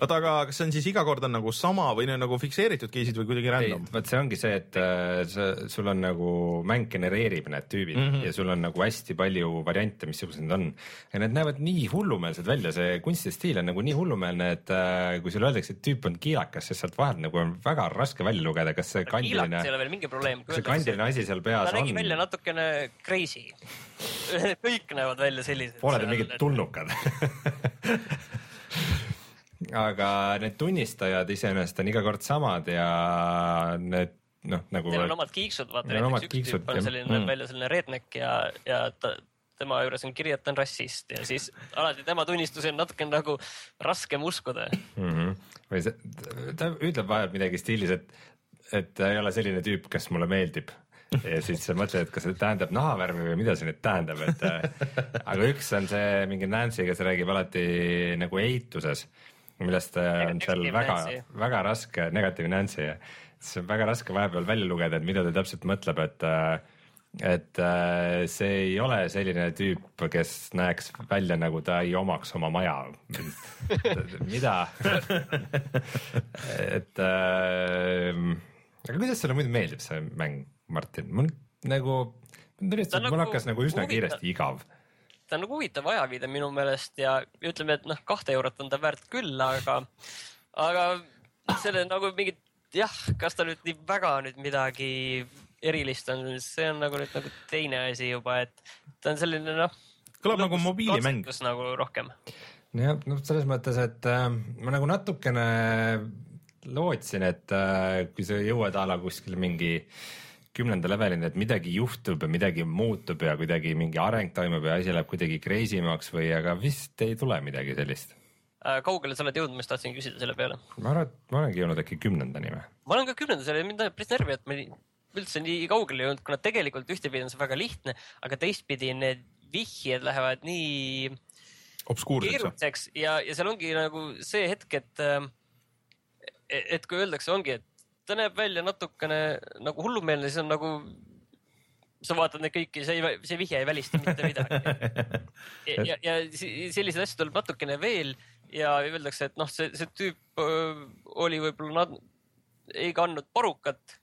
oota, aga kas see on siis iga kord on nagu sama või nagu fikseeritud case'id või kuidagi random? vot see ongi see, et äh, sa, sul on nagu mäng genereerib need tüübid mm -hmm. ja sul on nagu hästi palju variante, missugused need on. ja need näevad nii hullumeelsed välja, see kunstistiil on nagu nii hullumeelne, et äh, kui sulle öeldakse, et tüüp on kiilakas, siis sealt vahelt nagu on väga raske välja lugeda, kas see kandiline. kiilakas ei ole veel mingi probleem. kas see kandiline asi seal peas ta nägi välja natukene crazy kõik näevad välja sellised. Pole te mingid tulnukad aga need tunnistajad iseenesest on iga kord samad ja need noh, nagu Neil on omad kiiksud, vaata on näiteks üks kiiksud, tüüp on selline Mm. välja selline redneck ja, ja ta, tema juures on kiri, et ta on rassist ja siis alati tema tunnistusi on natuke nagu raskem uskuda. mm. -hmm. või see, ta ütleb vahel midagi stiilis, et, et ta ei ole selline tüüp, kes mulle meeldib. Ja siis sa mõtled, et kas see tähendab nahavärvi või mida see nüüd tähendab, et äh, aga üks on see mingi Nancy, kes räägib alati nagu eituses, millest äh, on seal Negatiivne väga väga raske, negatiivne Nancy, siis on väga raske vahepeal välja lugeda, et mida ta täpselt mõtleb, et äh, et see ei ole selline tüüp, kes näeks välja nagu ta ei omaks oma maja. mida? et äh, aga kuidas sulle muidu meeldib see mäng, Martin? mul nagu, et mul nagu hakkas nagu üsna huvitav. kiiresti igav. ta on nagu huvitav ajaviide minu meelest ja ütleme, et noh, kahte eurot on ta väärt küll, aga, aga selle nagu mingit jah, kas ta nüüd nii väga nüüd midagi erilist on, see on nagu nüüd nagu teine asi juba, et ta on selline noh. Kõlab nagu mobiilimäng. nagu rohkem. jah, noh, selles mõttes, et äh, ma nagu natukene lootsin, et äh, kui sa jõuad a la kuskil mingi kümnenda levelini, et midagi juhtub ja midagi muutub ja kuidagi mingi areng toimub ja asi läheb kuidagi crazy maks või, aga vist ei tule midagi sellist. Äh, kaugele sa oled jõudnud, ma just tahtsin küsida selle peale. ma arvan, et ma olengi jõudnud äkki kümnendani või? ma olen ka kümnendas ja mind ajab päris närvi, et ma üldse nii kaugele jõudnud, kuna tegelikult ühtepidi on see väga lihtne, aga teistpidi need vihjed lähevad nii keeruliseks ja, ja seal ongi nagu see hetk, et, et kui öeldakse, ongi, et ta näeb välja natukene nagu hullumeelne, siis on nagu, sa vaatad neid kõiki, see ei, see vihje ei välista mitte midagi. ja, ja, ja selliseid asju tuleb natukene veel ja öeldakse, et noh, see, see tüüp öö, oli võib-olla nad ei kandnud parukat.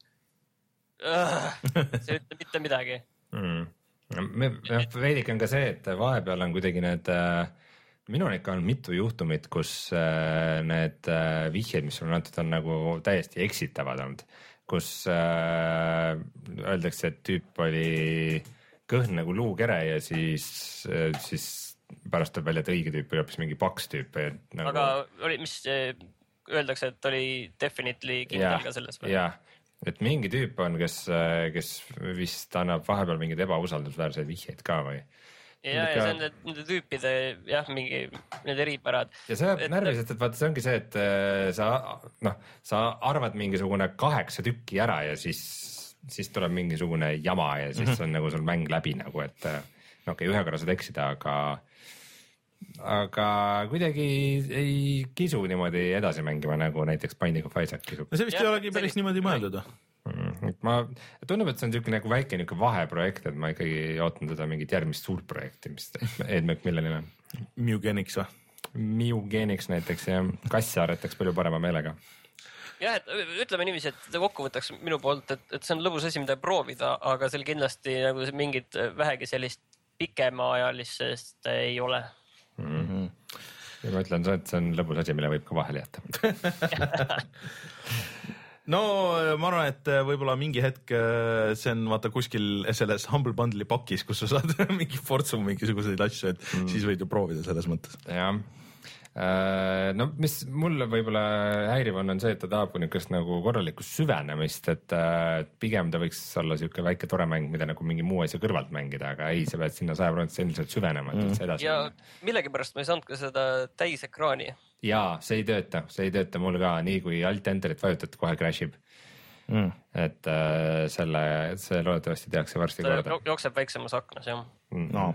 see ei ütle mitte midagi. mm.. veidike on ka see, et vahepeal on kuidagi need äh, minul ikka on mitu juhtumit, kus äh, need äh, vihjed, mis sulle on antud, on nagu täiesti eksitavad olnud, kus äh, öeldakse, et tüüp oli kõhn nagu luukere ja siis äh,, siis pärast tuleb välja, et õige tüüp oli hoopis mingi paks tüüp. Nagu, aga oli, mis öeldakse, et oli definitely kindel ka selles või? jah, et mingi tüüp on, kes, kes vist annab vahepeal mingeid ebausaldusväärseid vihjeid ka või ja, ja see on need, nende tüüpide jah, mingi need eripärad. ja see ajab Et- närvi, sest et vaata, see ongi see, et äh, sa noh, sa arvad mingisugune kaheksa tükki ära ja siis, siis tuleb mingisugune jama ja siis on nagu sul mäng läbi nagu, et äh, no okei okay,, ühe korra saad eksida, aga aga kuidagi ei kisu niimoodi edasi mängima, nagu näiteks Binding of Isaac kisub no see vist Jah, ei olegi päris niimoodi mõeldud. mm,. ma, tundub, et see on niisugune nagu väike niisugune vaheprojekt, et ma ikkagi ootan teda mingit järgmist suurt projekti, mis Ed McMillanil on. Mugenics või? Mugenics näiteks ja kasse aretaks palju parema meelega jah, et ütleme niiviisi, et kokkuvõtteks minu poolt, et, et see on lõbus asi, mida proovida, aga seal kindlasti nagu mingit vähegi sellist pikemaajalist ei ole. mm. -hmm. ja ma ütlen, et see on lõbus asi, mille võib ka vahele jätta. no ma arvan, et võib-olla mingi hetk äh, see on vaata kuskil selles Humble Bundle'i pakis, kus sa saad mingi Forza mingisuguseid asju, et mm. siis võid ju proovida selles mõttes. jah, no mis mulle võib-olla häiriv on, on see, et ta tahab niisugust nagu korralikku süvenemist, et äh, pigem ta võiks olla niisugune väike tore mäng, mida nagu mingi muu asja kõrvalt mängida, aga ei, sa pead sinna sajaprotsendiliselt süvenema, et üldse edasi ja minna. millegipärast ma ei saanud ka seda täisekraani. jaa, see ei tööta, see ei tööta mul ka, nii kui alt enter'it vajutad, kohe crash ib. Mm. et äh, selle, see loodetavasti tehakse varsti korda jo- jookseb väiksemas aknas jah. mm.. no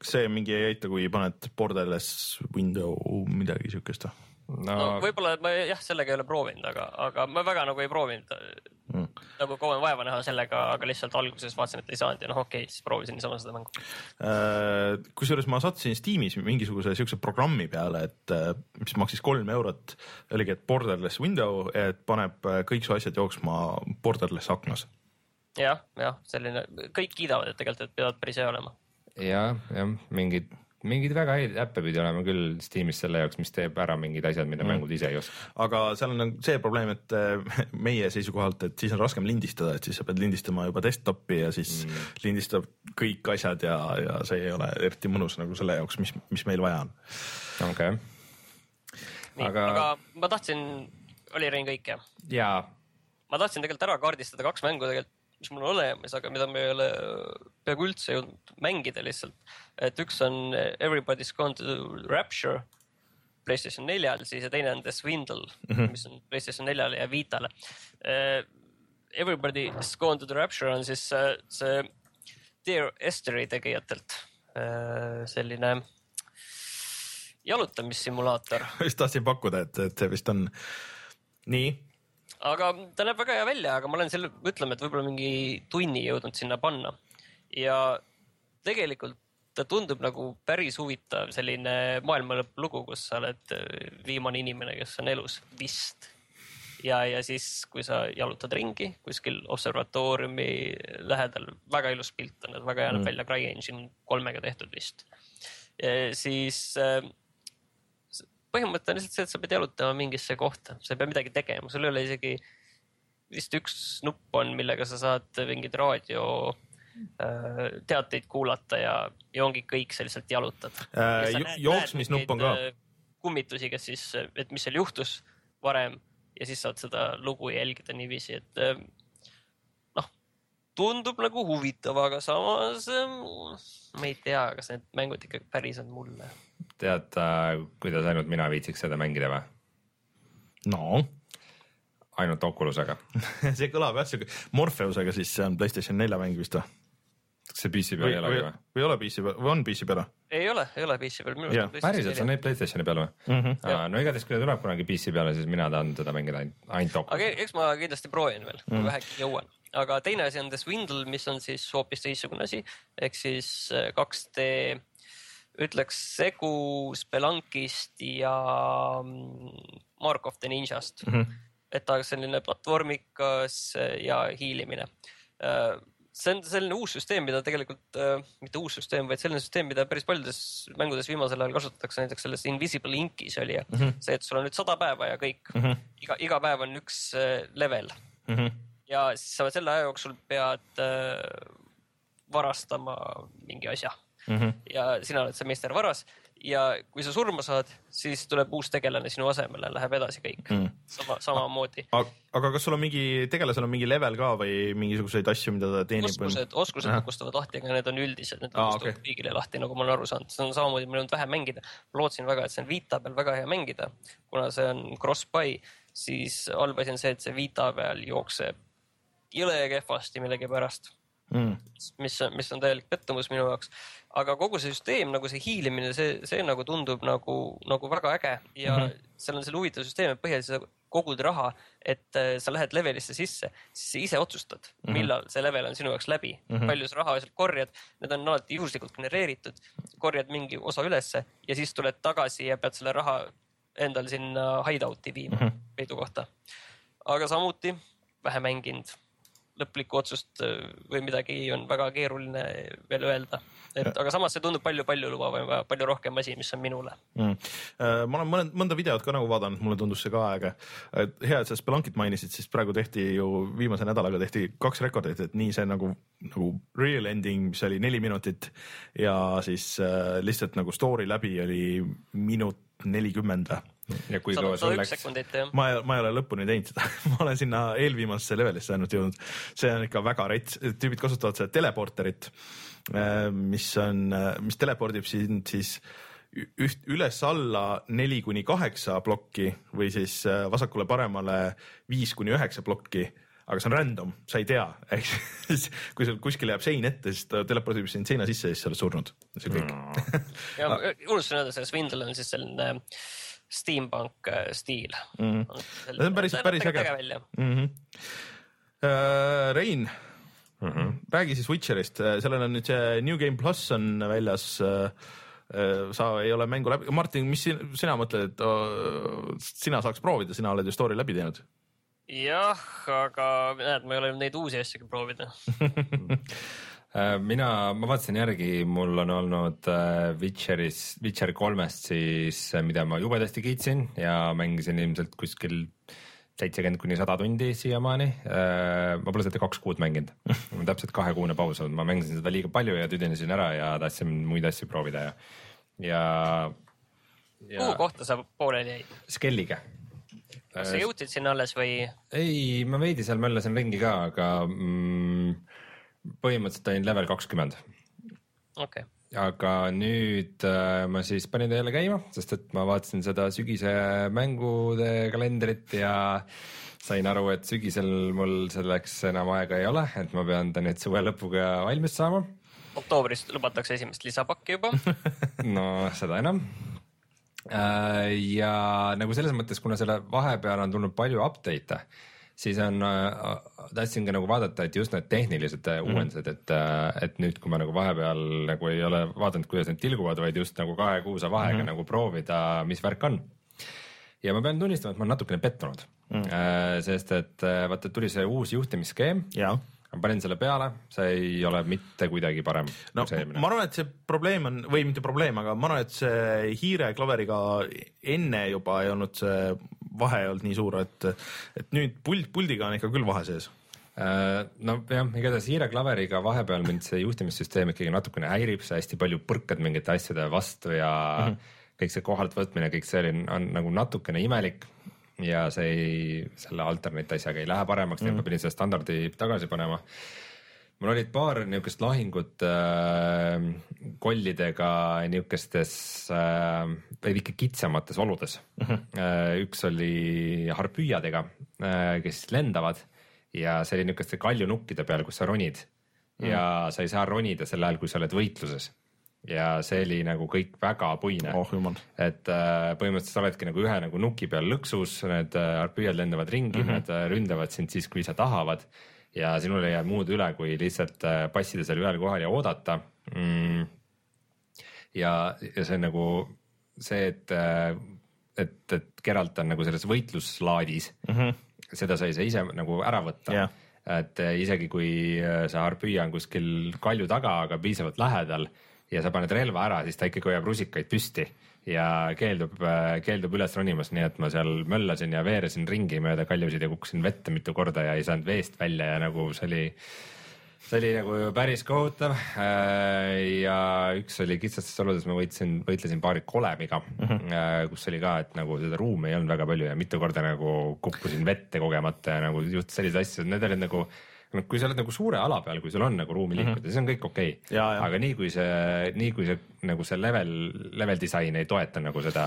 kas see mingi ei aita, kui paned borderless window midagi siukest või? No võib-olla ma jah, sellega ei ole proovinud, aga, aga ma väga nagu ei proovinud Mm. nagu kaua vaeva näha sellega, aga lihtsalt alguses vaatasin, et ei saanud ja noh, okei okay,, siis proovisin niisama seda mängu. Äh, kusjuures ma sattusin Steamis mingisuguse siukse programmi peale, et äh, mis maksis kolm eurot, oligi, et borderless window, et paneb äh, kõik su asjad jooksma borderless aknas. jah, jah, selline, kõik kiidavad, et tegelikult, et peavad päris hea olema. ja, jah, mingid, mingeid väga häid äppe pidi olema küll Steamis selle jaoks, mis teeb ära mingid asjad, mida mm. mängud ise ei oska. aga seal on see probleem, et äh, meie seisukohalt, et siis on raskem lindistada, et siis sa pead lindistama juba desktopi ja siis mm. lindistab kõik asjad ja, ja see ei ole eriti mõnus nagu selle jaoks, mis, mis meil vaja on. okei okay., Aga- aga... ma tahtsin, oli Rein kõik jah? ja ma tahtsin tegelikult ära kaardistada kaks mängu tegelikult, mis mul on olemas, aga mida me ei ole peaaegu üldse jõudnud mängida lihtsalt. et üks on Everybody's Gone to Rapture Playstation neljal, siis ja teine on The Swindle mm, -hmm. mis on Playstation neljale ja Vitale. Everybody's Gone to the Rapture on siis äh, see Dear Esteri tegijatelt äh, selline jalutamissimulaator just tahtsin pakkuda, et, et see vist on nii. Aga ta näeb väga hea välja, aga ma olen selle, ütleme, et võib-olla mingi tunni jõudnud sinna panna ja tegelikult ta tundub nagu päris huvitav selline maailma lõpu lugu, kus sa oled äh, viimane inimene, kes on elus vist. ja, ja siis, kui sa jalutad ringi kuskil observatooriumi lähedal, väga ilus pilt on, väga hea näeb Mm. välja, CryEngine kolmega tehtud vist. siis äh, põhimõte on lihtsalt see, et sa pead jalutama mingisse kohta, sa ei pea midagi tegema, sul ei ole isegi vist üks nupp on, millega sa saad mingeid raadio äh, teateid kuulata ja, ja ongi kõik, sa lihtsalt jalutad. Äh, jooksmisnupp on ka. äh, kummitusi, kes siis, et mis seal juhtus varem ja siis saad seda lugu jälgida niiviisi, et äh, noh, tundub nagu huvitav, aga samas ma ei tea, kas need mängud ikka päris on mulle. tead, kuidas ainult mina viitsiks seda mängida või? no ainult Oculusega. see kõlab jah siuke Morpheusega, siis see on Playstation nelja mäng vist või? kas see PC peal ei olegi või?, või ei ole PC peal või on PC peal ei ole, ei ole PC peal, päriselt, see on neid Playstationi peal või? Mhm. no igatahes, kui ta tuleb kunagi PC peale, siis mina tahan teda mängida ainult, ainult aga Oculusega. eks ma kindlasti proovin veel, kui vähegi jõuan. aga teine asi on The Swindle, mis on siis hoopis teistsugune asi ehk siis äh, 2D, ütleks segu Spelunkist ja mm, Mark of the Ninjast mm. -hmm. et ta selline platvormikas äh, ja hiilimine. see on selline uus süsteem, mida tegelikult, mitte uus süsteem, vaid selline süsteem, mida päris paljudes mängudes viimasel ajal kasutatakse, näiteks selles Invisible Inkis oli mm -hmm. see, et sul on nüüd sada päeva ja kõik mm, -hmm. iga, iga päev on üks äh, level ja siis sa selle aja jooksul pead äh, varastama mingi asja ja sina oled see meister varas ja kui sa surma saad, siis tuleb uus tegelane sinu asemele, läheb edasi kõik mm. sama, samamoodi. aga kas sul on mingi, tegelasel on mingi level ka või mingisuguseid asju, mida ta teenib? oskused, oskused Ahah. kukustavad lahti, aga need on üldised, need Aa, kukustavad okei. kõigile lahti, nagu ma olen aru saanud, see on samamoodi, meil on vähe mängida. ma lootsin väga, et see on Vita peal väga hea mängida, kuna see on cross-buy, siis halb asi on see, et see Vita peal jookseb jõle kehvasti millegipärast mm.. mis, mis on täielik pettumus minu jaoks. aga kogu see süsteem nagu see hiilimine, see, see nagu tundub nagu, nagu väga äge ja mm -hmm. seal on selle huvitav süsteem, et põhiliselt sa kogud raha, et äh, sa lähed levelisse sisse, siis sa ise otsustad mm, -hmm. millal see level on sinu jaoks läbi mm, -hmm. palju sa raha sealt korjad, need on alati juhuslikult genereeritud, korjad mingi osa ülesse ja siis tuled tagasi ja pead selle raha endal sinna hideout'i viima mm -hmm. peidukohta. aga samuti vähe mänginud, lõplikku otsust äh, või midagi on väga keeruline veel öelda. et aga samas see tundub palju-palju lubavam ja palju rohkem asi, mis on minule. Mm. Äh, ma olen mõned, mõnda videot ka nagu vaadanud, mulle tundus see ka äge. et hea, et sa Spelunkit mainisid, siis praegu tehti ju viimase nädalaga tehti kaks rekordit, et nii see nagu, nagu real ending, mis oli neli minutit ja siis äh, lihtsalt nagu story läbi oli minut nelikümmend või ja kui kaua sul läks? ma ma ei ole lõpuni teinud seda, ma olen sinna eelviimasesse levelisse ainult jõudnud. see on ikka väga rets, tüübid kasutavad seda teleporterit, mis on, mis telepordib sind siis üht üles-alla neli kuni kaheksa plokki või siis äh, vasakule-paremale viis kuni üheksa plokki aga see on random, sa ei tea, ehk siis kui sul kuskil jääb sein ette, siis ta telepordib sind seina sisse ja siis sa oled surnud. see kõik mm. ja ma unustasin öelda, see Swindle on siis selline steampunk äh, stiil Mhm. see See on päris- päris äge. välja. mm. -hmm. Rein Mm -hmm. räägi siis Witcherist, sellel on nüüd see New Game pluss on väljas. sa ei ole mängu läbi, Martin, mis sina, mõtled, et öö, sina saaks proovida, sina oled ju story läbi teinud. jah, aga näed, ma ei ole neid uusi asju proovida. Äh, mina, ma vaatasin järgi, mul on olnud äh, Witcheris, Witcher kolmest siis, äh, mida ma jubedasti kiitsin ja mängisin ilmselt kuskil seitsekümmend kuni sada tundi siiamaani. ma pole seda kaks kuud mänginud, mul on täpselt kahekuune paus olnud, ma mängisin seda liiga palju ja tüdinesin ära ja tahtsin muid asju proovida ja, ja, kuhu kohta sa pooleli jäid? Skelliga. kas sa jõudsid sinna alles või? ei, ma veidi seal möllasin ringi ka, aga mm, põhimõtteliselt olin level kakskümmend, okei okay., aga nüüd äh, ma siis panin ta jälle käima, sest et ma vaatasin seda sügise mängude kalendrit ja sain aru, et sügisel mul selleks enam aega ei ole, et ma pean ta nüüd suve lõpuga valmis saama. oktoobris lubatakse esimest lisapakki juba. no seda enam. ja nagu selles mõttes, kuna selle vahepeal on tulnud palju update'e, siis on, tahtsin ka nagu vaadata, et just need tehnilised mm -hmm. uuendused, et, et nüüd, kui ma nagu vahepeal nagu ei ole vaadanud, kuidas need tilguvad, vaid just nagu kahe kuuse vahega mm -hmm. nagu proovida, mis värk on. ja ma pean tunnistama, et ma olen natukene pettunud mm, -hmm. sest et äh, vaata, tuli see uus juhtimisskeem, jaa ma panin selle peale, see ei ole mitte kuidagi parem no kui see eelmine ma arvan, et see probleem on või mitte probleem, aga ma arvan, et see hiire klaveriga enne juba ei olnud see vahe ei olnud nii suur, et, et nüüd pult, puldiga on ikka küll vahe sees. Äh, nojah, igatahes hiireklaveriga vahepeal mind see juhtimissüsteem ikkagi natukene häirib, sa hästi palju põrkad mingite asjade vastu ja mm -hmm. kõik see kohalt võtmine, kõik see on, on nagu natukene imelik ja see ei, selle alternate asjaga ei lähe paremaks mm, -hmm. ma pidin selle standardi tagasi panema mul olid paar niisugust lahingut äh, kollidega niisugustes äh, veidike kitsamates oludes mm. -hmm. äh, üks oli harpüüadega äh,, kes lendavad ja see oli niisuguste kaljunukkide peal, kus sa ronid mm -hmm. ja sa ei saa ronida sel ajal, kui sa oled võitluses. ja see oli nagu kõik väga puine oh et äh, põhimõtteliselt sa oledki nagu ühe nagu nuki peal lõksus, need äh, harpüüad lendavad ringi mm, -hmm. nad äh, ründavad sind siis, kui sa tahavad ja sinul ei jää muud üle, kui lihtsalt äh, passida seal ühel kohal ja oodata mm.. ja, ja see on nagu see, et, et, et Geralt on nagu selles võitluslaadis mm, -hmm. seda sa ei saa ise nagu ära võtta Jah. et äh, isegi kui äh, see harpüüa on kuskil kalju taga, aga piisavalt lähedal ja sa paned relva ära, siis ta ikkagi hoiab rusikaid püsti ja keeldub, keeldub üles ronimast, nii et ma seal möllasin ja veeresin ringi mööda kaljusid ja kukkusin vette mitu korda ja ei saanud veest välja ja nagu see oli, see oli nagu päris kohutav. ja üks oli kitsastes oludes, ma võitsin, võitlesin paari kolemiga mm, -hmm. kus oli ka, et nagu seda ruumi ei olnud väga palju ja mitu korda nagu kukkusin vette kogemata ja nagu just selliseid asju, need olid nagu noh, kui sa oled nagu suure ala peal, kui sul on nagu ruumi liikuda mm, -hmm. siis on kõik okei okay. Aga nii kui see, nii kui see nagu see level, level disain ei toeta nagu seda.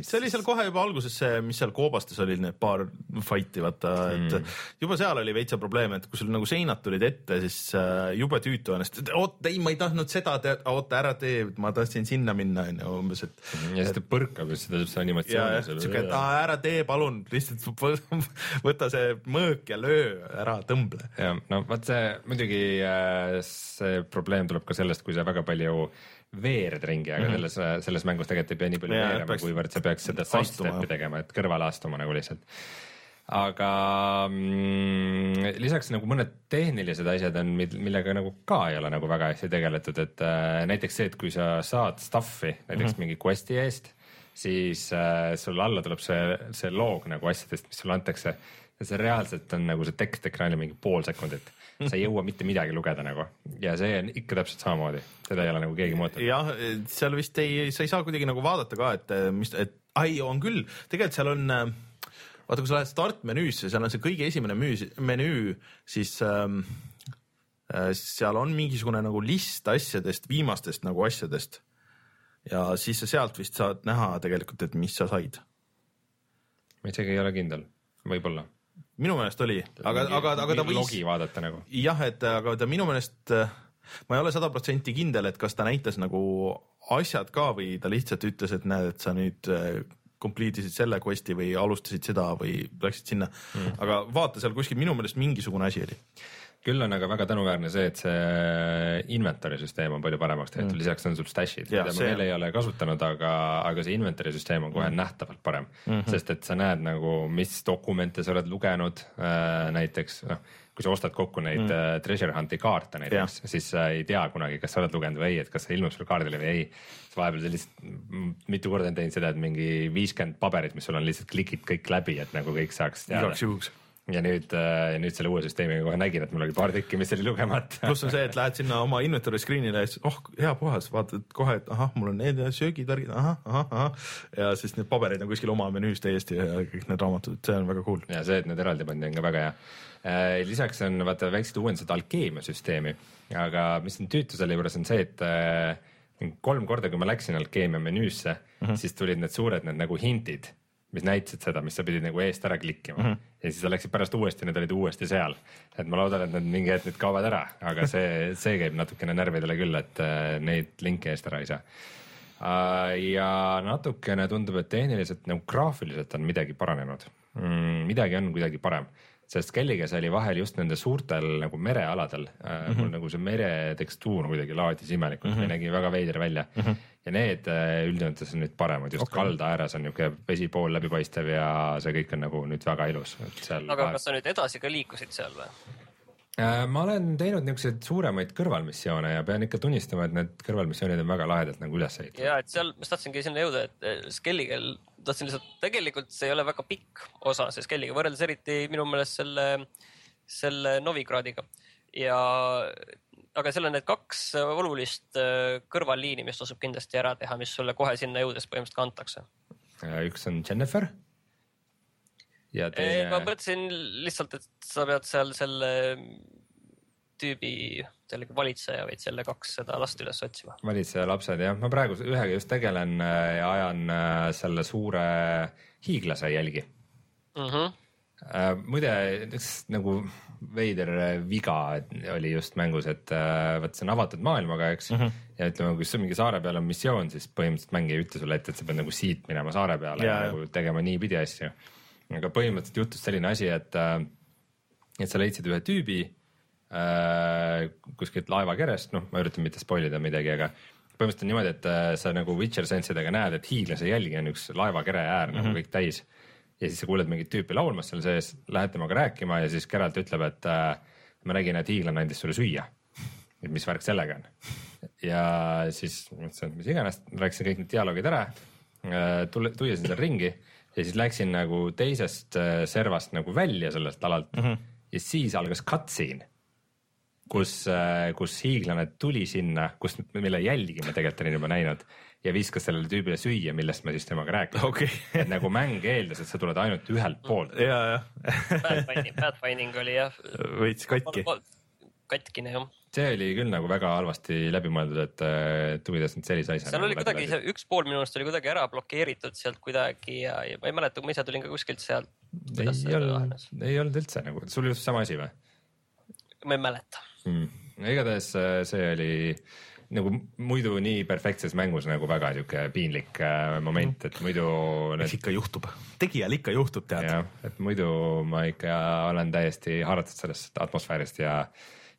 see oli seal kohe juba alguses see, mis seal koobastes olid need paar fight'i vaata mm., et juba seal oli veitsa probleem, et kui sul nagu seinad tulid ette, siis äh, jube tüütu ennast, et oot ei, ma ei tahtnud seda teha, oota ära tee, ma tahtsin sinna minna onju umbes, et ja siis ta põrkab ja siis ta teeb seda animatsiooni ja siuke, et aa, ära tee, palun, lihtsalt võ- võta see mõõk ja löö ära, tõmble. ja no vot see muidugi äh, see probleem tuleb ka sellest, kui sa väga palju veered ringi, aga mm -hmm. selles, selles mängus tegelikult ei pea nii palju Jaa, veerema, peaks kuivõrd sa peaks seda sidestep'i tegema, et kõrvale astuma nagu lihtsalt. aga mm, lisaks nagu mõned tehnilised asjad on, millega nagu ka ei ole nagu väga hästi tegeletud, et äh, näiteks see, et kui sa saad stuff'i näiteks mm -hmm. mingi quest'i eest, siis äh, sul alla tuleb see, see loog nagu asjadest, mis sulle antakse ja see reaalselt on nagu see tekst ekraanil mingi pool sekundit, sa ei jõua mitte midagi lugeda nagu ja see on ikka täpselt samamoodi, seda ei ole nagu keegi muutnud. jah, seal vist ei, sa ei saa kuidagi nagu vaadata ka, et eh, mis, et ai, on küll, tegelikult seal on äh, vaata, kui sa lähed startmenüüsse, seal on see kõige esimene müü-, menüü, siis ähm, äh, seal on mingisugune nagu list asjadest, viimastest nagu asjadest. ja siis sa sealt vist saad näha tegelikult, et mis sa said. ma isegi ei ole kindel, võib-olla. Minu meelest oli, aga, aga, aga ta võis logi, vaadata nagu. jah, et aga ta minu meelest, ma ei ole sada protsenti kindel, et kas ta näitas nagu asjad ka või ta lihtsalt ütles, et näed, et sa nüüd äh, complete isid selle quest'i või alustasid seda või läksid sinna mm.. aga vaata seal kuskil minu meelest mingisugune asi oli. Küll on aga väga tänuväärne see, et see inventory süsteem on palju paremaks tehtud mm., lisaks on sul stash'id, mida ma see veel on. ei ole kasutanud, aga, aga see inventory süsteem on kohe mm. nähtavalt parem mm, -hmm. sest et sa näed nagu, mis dokumente sa oled lugenud äh,, näiteks noh, kui sa ostad kokku neid mm. äh, treasure hunt'i kaarte näiteks, siis sa ei tea kunagi, kas sa oled lugenud või ei, et kas see ilmub sul kaardile või ei. vahepeal sa lihtsalt m- mitu korda olen teinud seda, et mingi viiskümmend paberit, mis sul on, lihtsalt klikid kõik läbi, et nagu kõik saaks teada igaks. juhuks. Ja nüüd, nüüd selle uue süsteemiga kohe nägin, et mul oli paar tükki, mis oli lugemata. pluss on see, et lähed sinna oma inventory screen'ile ja siis oh, hea puhas, vaatad kohe, et ahah, mul on need söögivärgid, ahah, ahah, ahah. ja siis need paberid on kuskil oma menüüs täiesti ja kõik need raamatud, see on väga cool. ja see, et need eraldi pandi, on ka väga hea. lisaks on vaata väiksed uuendused alkeemia süsteemi, aga mis on tüütu selle juures on see, et äh, kolm korda, kui ma läksin alkeemia menüüsse mm, -hmm. siis tulid need suured need nagu hintid, mis näitasid seda, mis sa pidid nagu eest ära klikkima mm. -hmm. ja siis sa läksid pärast uuesti, need olid uuesti seal. et ma loodan, et need mingi hetk nüüd kaovad ära, aga see, see käib natukene närvidele küll, et äh, neid linke eest ära ei saa. ja natukene tundub, et tehniliselt nagu graafiliselt on midagi paranenud mm,, midagi on kuidagi parem sest Kelliga see oli vahel just nende suurtel nagu merealadel mm, -hmm. mul nagu see meretekstuur kuidagi laadis imelikult mm, -hmm. nägi väga veider välja mm. -hmm. Ja need äh, üldjoontes on nüüd paremad, just okay. kalda ääres on niisugune vesi pool läbipaistev ja see kõik on nagu nüüd väga ilus, et seal. aga kas sa nüüd edasi ka liikusid seal või? Äh, ma olen teinud niisuguseid suuremaid kõrvalmissioone ja pean ikka tunnistama, et need kõrvalmissioonid on väga lahedalt nagu üles ehitatud. ja et seal, ma just tahtsingi sinna jõuda, et eh, Skelligel, tahtsin lihtsalt, tegelikult see ei ole väga pikk osa, see Skelliga võrreldes eriti minu meelest selle, selle Novigradiga ja aga seal on need kaks olulist eh, kõrvalliini, mis tasub kindlasti ära teha, mis sulle kohe sinna jõudes põhimõtteliselt kantakse. Äh, üks on Jennifer. ja ma teine, mõtlesin lihtsalt, et sa pead seal selle tüübi, jällegi valitseja või selle kaks seda last üles otsima. valitseja lapsed jah, ma praegu ühega just tegelen äh, ja ajan äh, selle suure hiiglase jälgi Mm -hmm. Äh, muide, üks nagu veider äh, viga oli just mängus, et äh, vot see on avatud maailmaga, eks mm. Mhm. -hmm. ja ütleme, kui sul mingi saare peal on missioon, siis põhimõtteliselt mäng ei ütle sulle ette, et sa pead nagu siit minema saare peale ja, ja nagu tegema niipidi asju. aga põhimõtteliselt juhtus selline asi, et, et sa leidsid ühe tüübi kuskilt laevakerest, noh, ma üritan mitte spoil ida midagi, aga põhimõtteliselt on niimoodi, et sa nagu Witcher sensidega näed, et hiiglase jälgi on üks laevakere äär mm -hmm. nagu kõik täis ja siis sa kuuled mingit tüüpi laulmas seal sees, lähed temaga rääkima ja siis Geralt ütleb, et äh, ma nägin, et hiiglane andis sulle süüa. et mis värk sellega on. ja siis mõtlesin, et mis iganes, rääkisin kõik need dialoogid ära, tuiasin seal ringi ja siis läksin nagu teisest äh, servast nagu välja sellest alalt mm -hmm. ja siis algas cutscene kus, kus hiiglane tuli sinna, kus, mille jälgi ma tegelikult olin juba näinud ja viskas sellele tüübile süüa, millest ma siis temaga rääkisin okei, et nagu mäng eeldas, et sa tuled ainult ühelt poolt. ja, ja Pathfinding, oli jah. veits katki. katkine jah. see oli küll nagu väga halvasti läbi mõeldud, et, et kuidas nüüd sellise asja. seal oli kuidagi see üks pool minu arust oli kuidagi ära blokeeritud sealt kuidagi ja, ja ma ei mäleta, ma ise tulin ka kuskilt sealt. ei see olnud ei olnud üldse nagu, sul juhtus sama asi või ma ei mäleta. mm.? igatahes äh, see oli nagu muidu nii perfektses mängus nagu väga sihuke piinlik äh, moment, et muidu need eks ikka juhtub, tegijal ikka juhtub, tead. et muidu ma ikka olen täiesti haaratud sellest atmosfäärist ja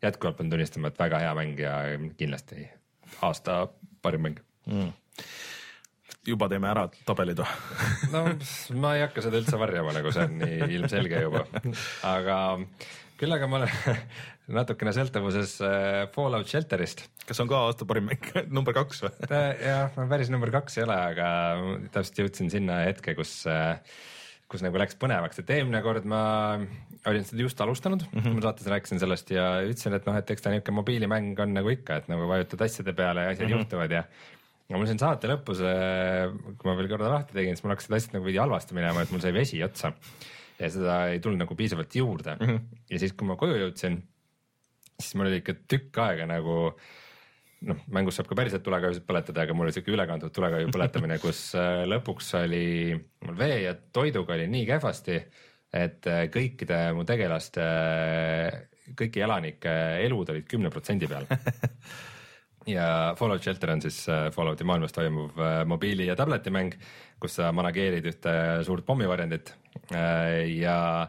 jätkuvalt pean tunnistama, et väga hea mäng ja kindlasti aasta parim mäng. juba teeme ära tabelid või? no ma ei hakka seda üldse varjama, nagu see on nii ilmselge juba, aga küll aga ma olen natukene sõltuvuses äh, Fallout Shelterist. kas on ka aasta parim mäng, number kaks või? jah, ma päris number kaks ei ole, aga täpselt jõudsin sinna hetke, kus, kus nagu läks põnevaks, et eelmine kord ma olin seda just alustanud mm, -hmm. ma saates rääkisin sellest ja ütlesin, et noh, et eks ta niisugune mobiilimäng on nagu ikka, et nagu vajutad asjade peale ja asjad mm -hmm. juhtuvad ja ja mul siin saate lõpus, kui ma veel korra lahti tegin, siis mul hakkasid asjad nagu veidi halvasti minema, et mul sai vesi otsa ja seda ei tulnud nagu piisavalt juurde mm. -hmm. ja siis, kui ma koju jõudsin, siis mul oli ikka tükk aega nagu noh, mängus saab ka päriselt tulekahjusid põletada, aga mul oli siuke ülekantud tulekahju põletamine, kus äh, lõpuks oli mul vee ja toiduga oli nii kehvasti, et äh, kõikide mu tegelaste, kõiki elanike elud olid kümne protsendi peal. ja Fallout Shelter on siis äh, Fallouti maailmas toimuv äh, mobiili ja tabletimäng, kus sa manageerid ühte suurt pommivarjendit äh, ja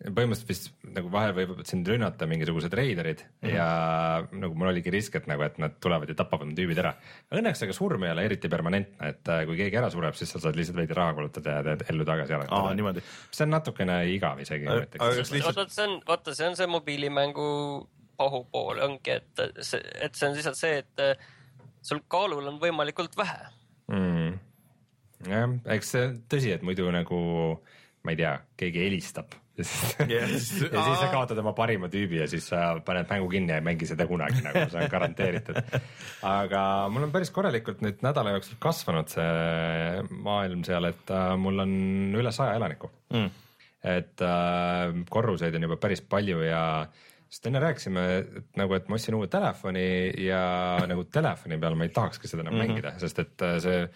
põhimõtteliselt vist nagu vahel võivad sind rünnata mingisugused reiderid mm -hmm. ja nagu mul oligi risk, et nagu, et nad tulevad ja tapavad need tüübid ära. Õnneks aga surm ei ole eriti permanentne, et äh, kui keegi ära sureb, siis sa saad lihtsalt veidi raha kulutada ja teed ellu tagasi aretada. niimoodi. see on natukene igav isegi vaata, see on, vaata, see on see mobiilimängu pahupool ongi, et see, et see on lihtsalt see, et äh, sul kaalul on võimalikult vähe. mm.. jah, eks see tõsi, et muidu nagu ma ei tea, keegi helistab ja siis Ja siis- sa kaotad oma parima tüübi ja siis sa paned mängu kinni ja ei mängi seda kunagi nagu see on garanteeritud. aga mul on päris korralikult nüüd nädala jooksul kasvanud see maailm seal, et äh, mul on üle saja elaniku Mm. et äh, korruseid on juba päris palju ja sest enne rääkisime et nagu, et ma ostsin uue telefoni ja nagu telefoni peal ma ei tahakski seda enam mm -hmm. mängida, sest et äh, see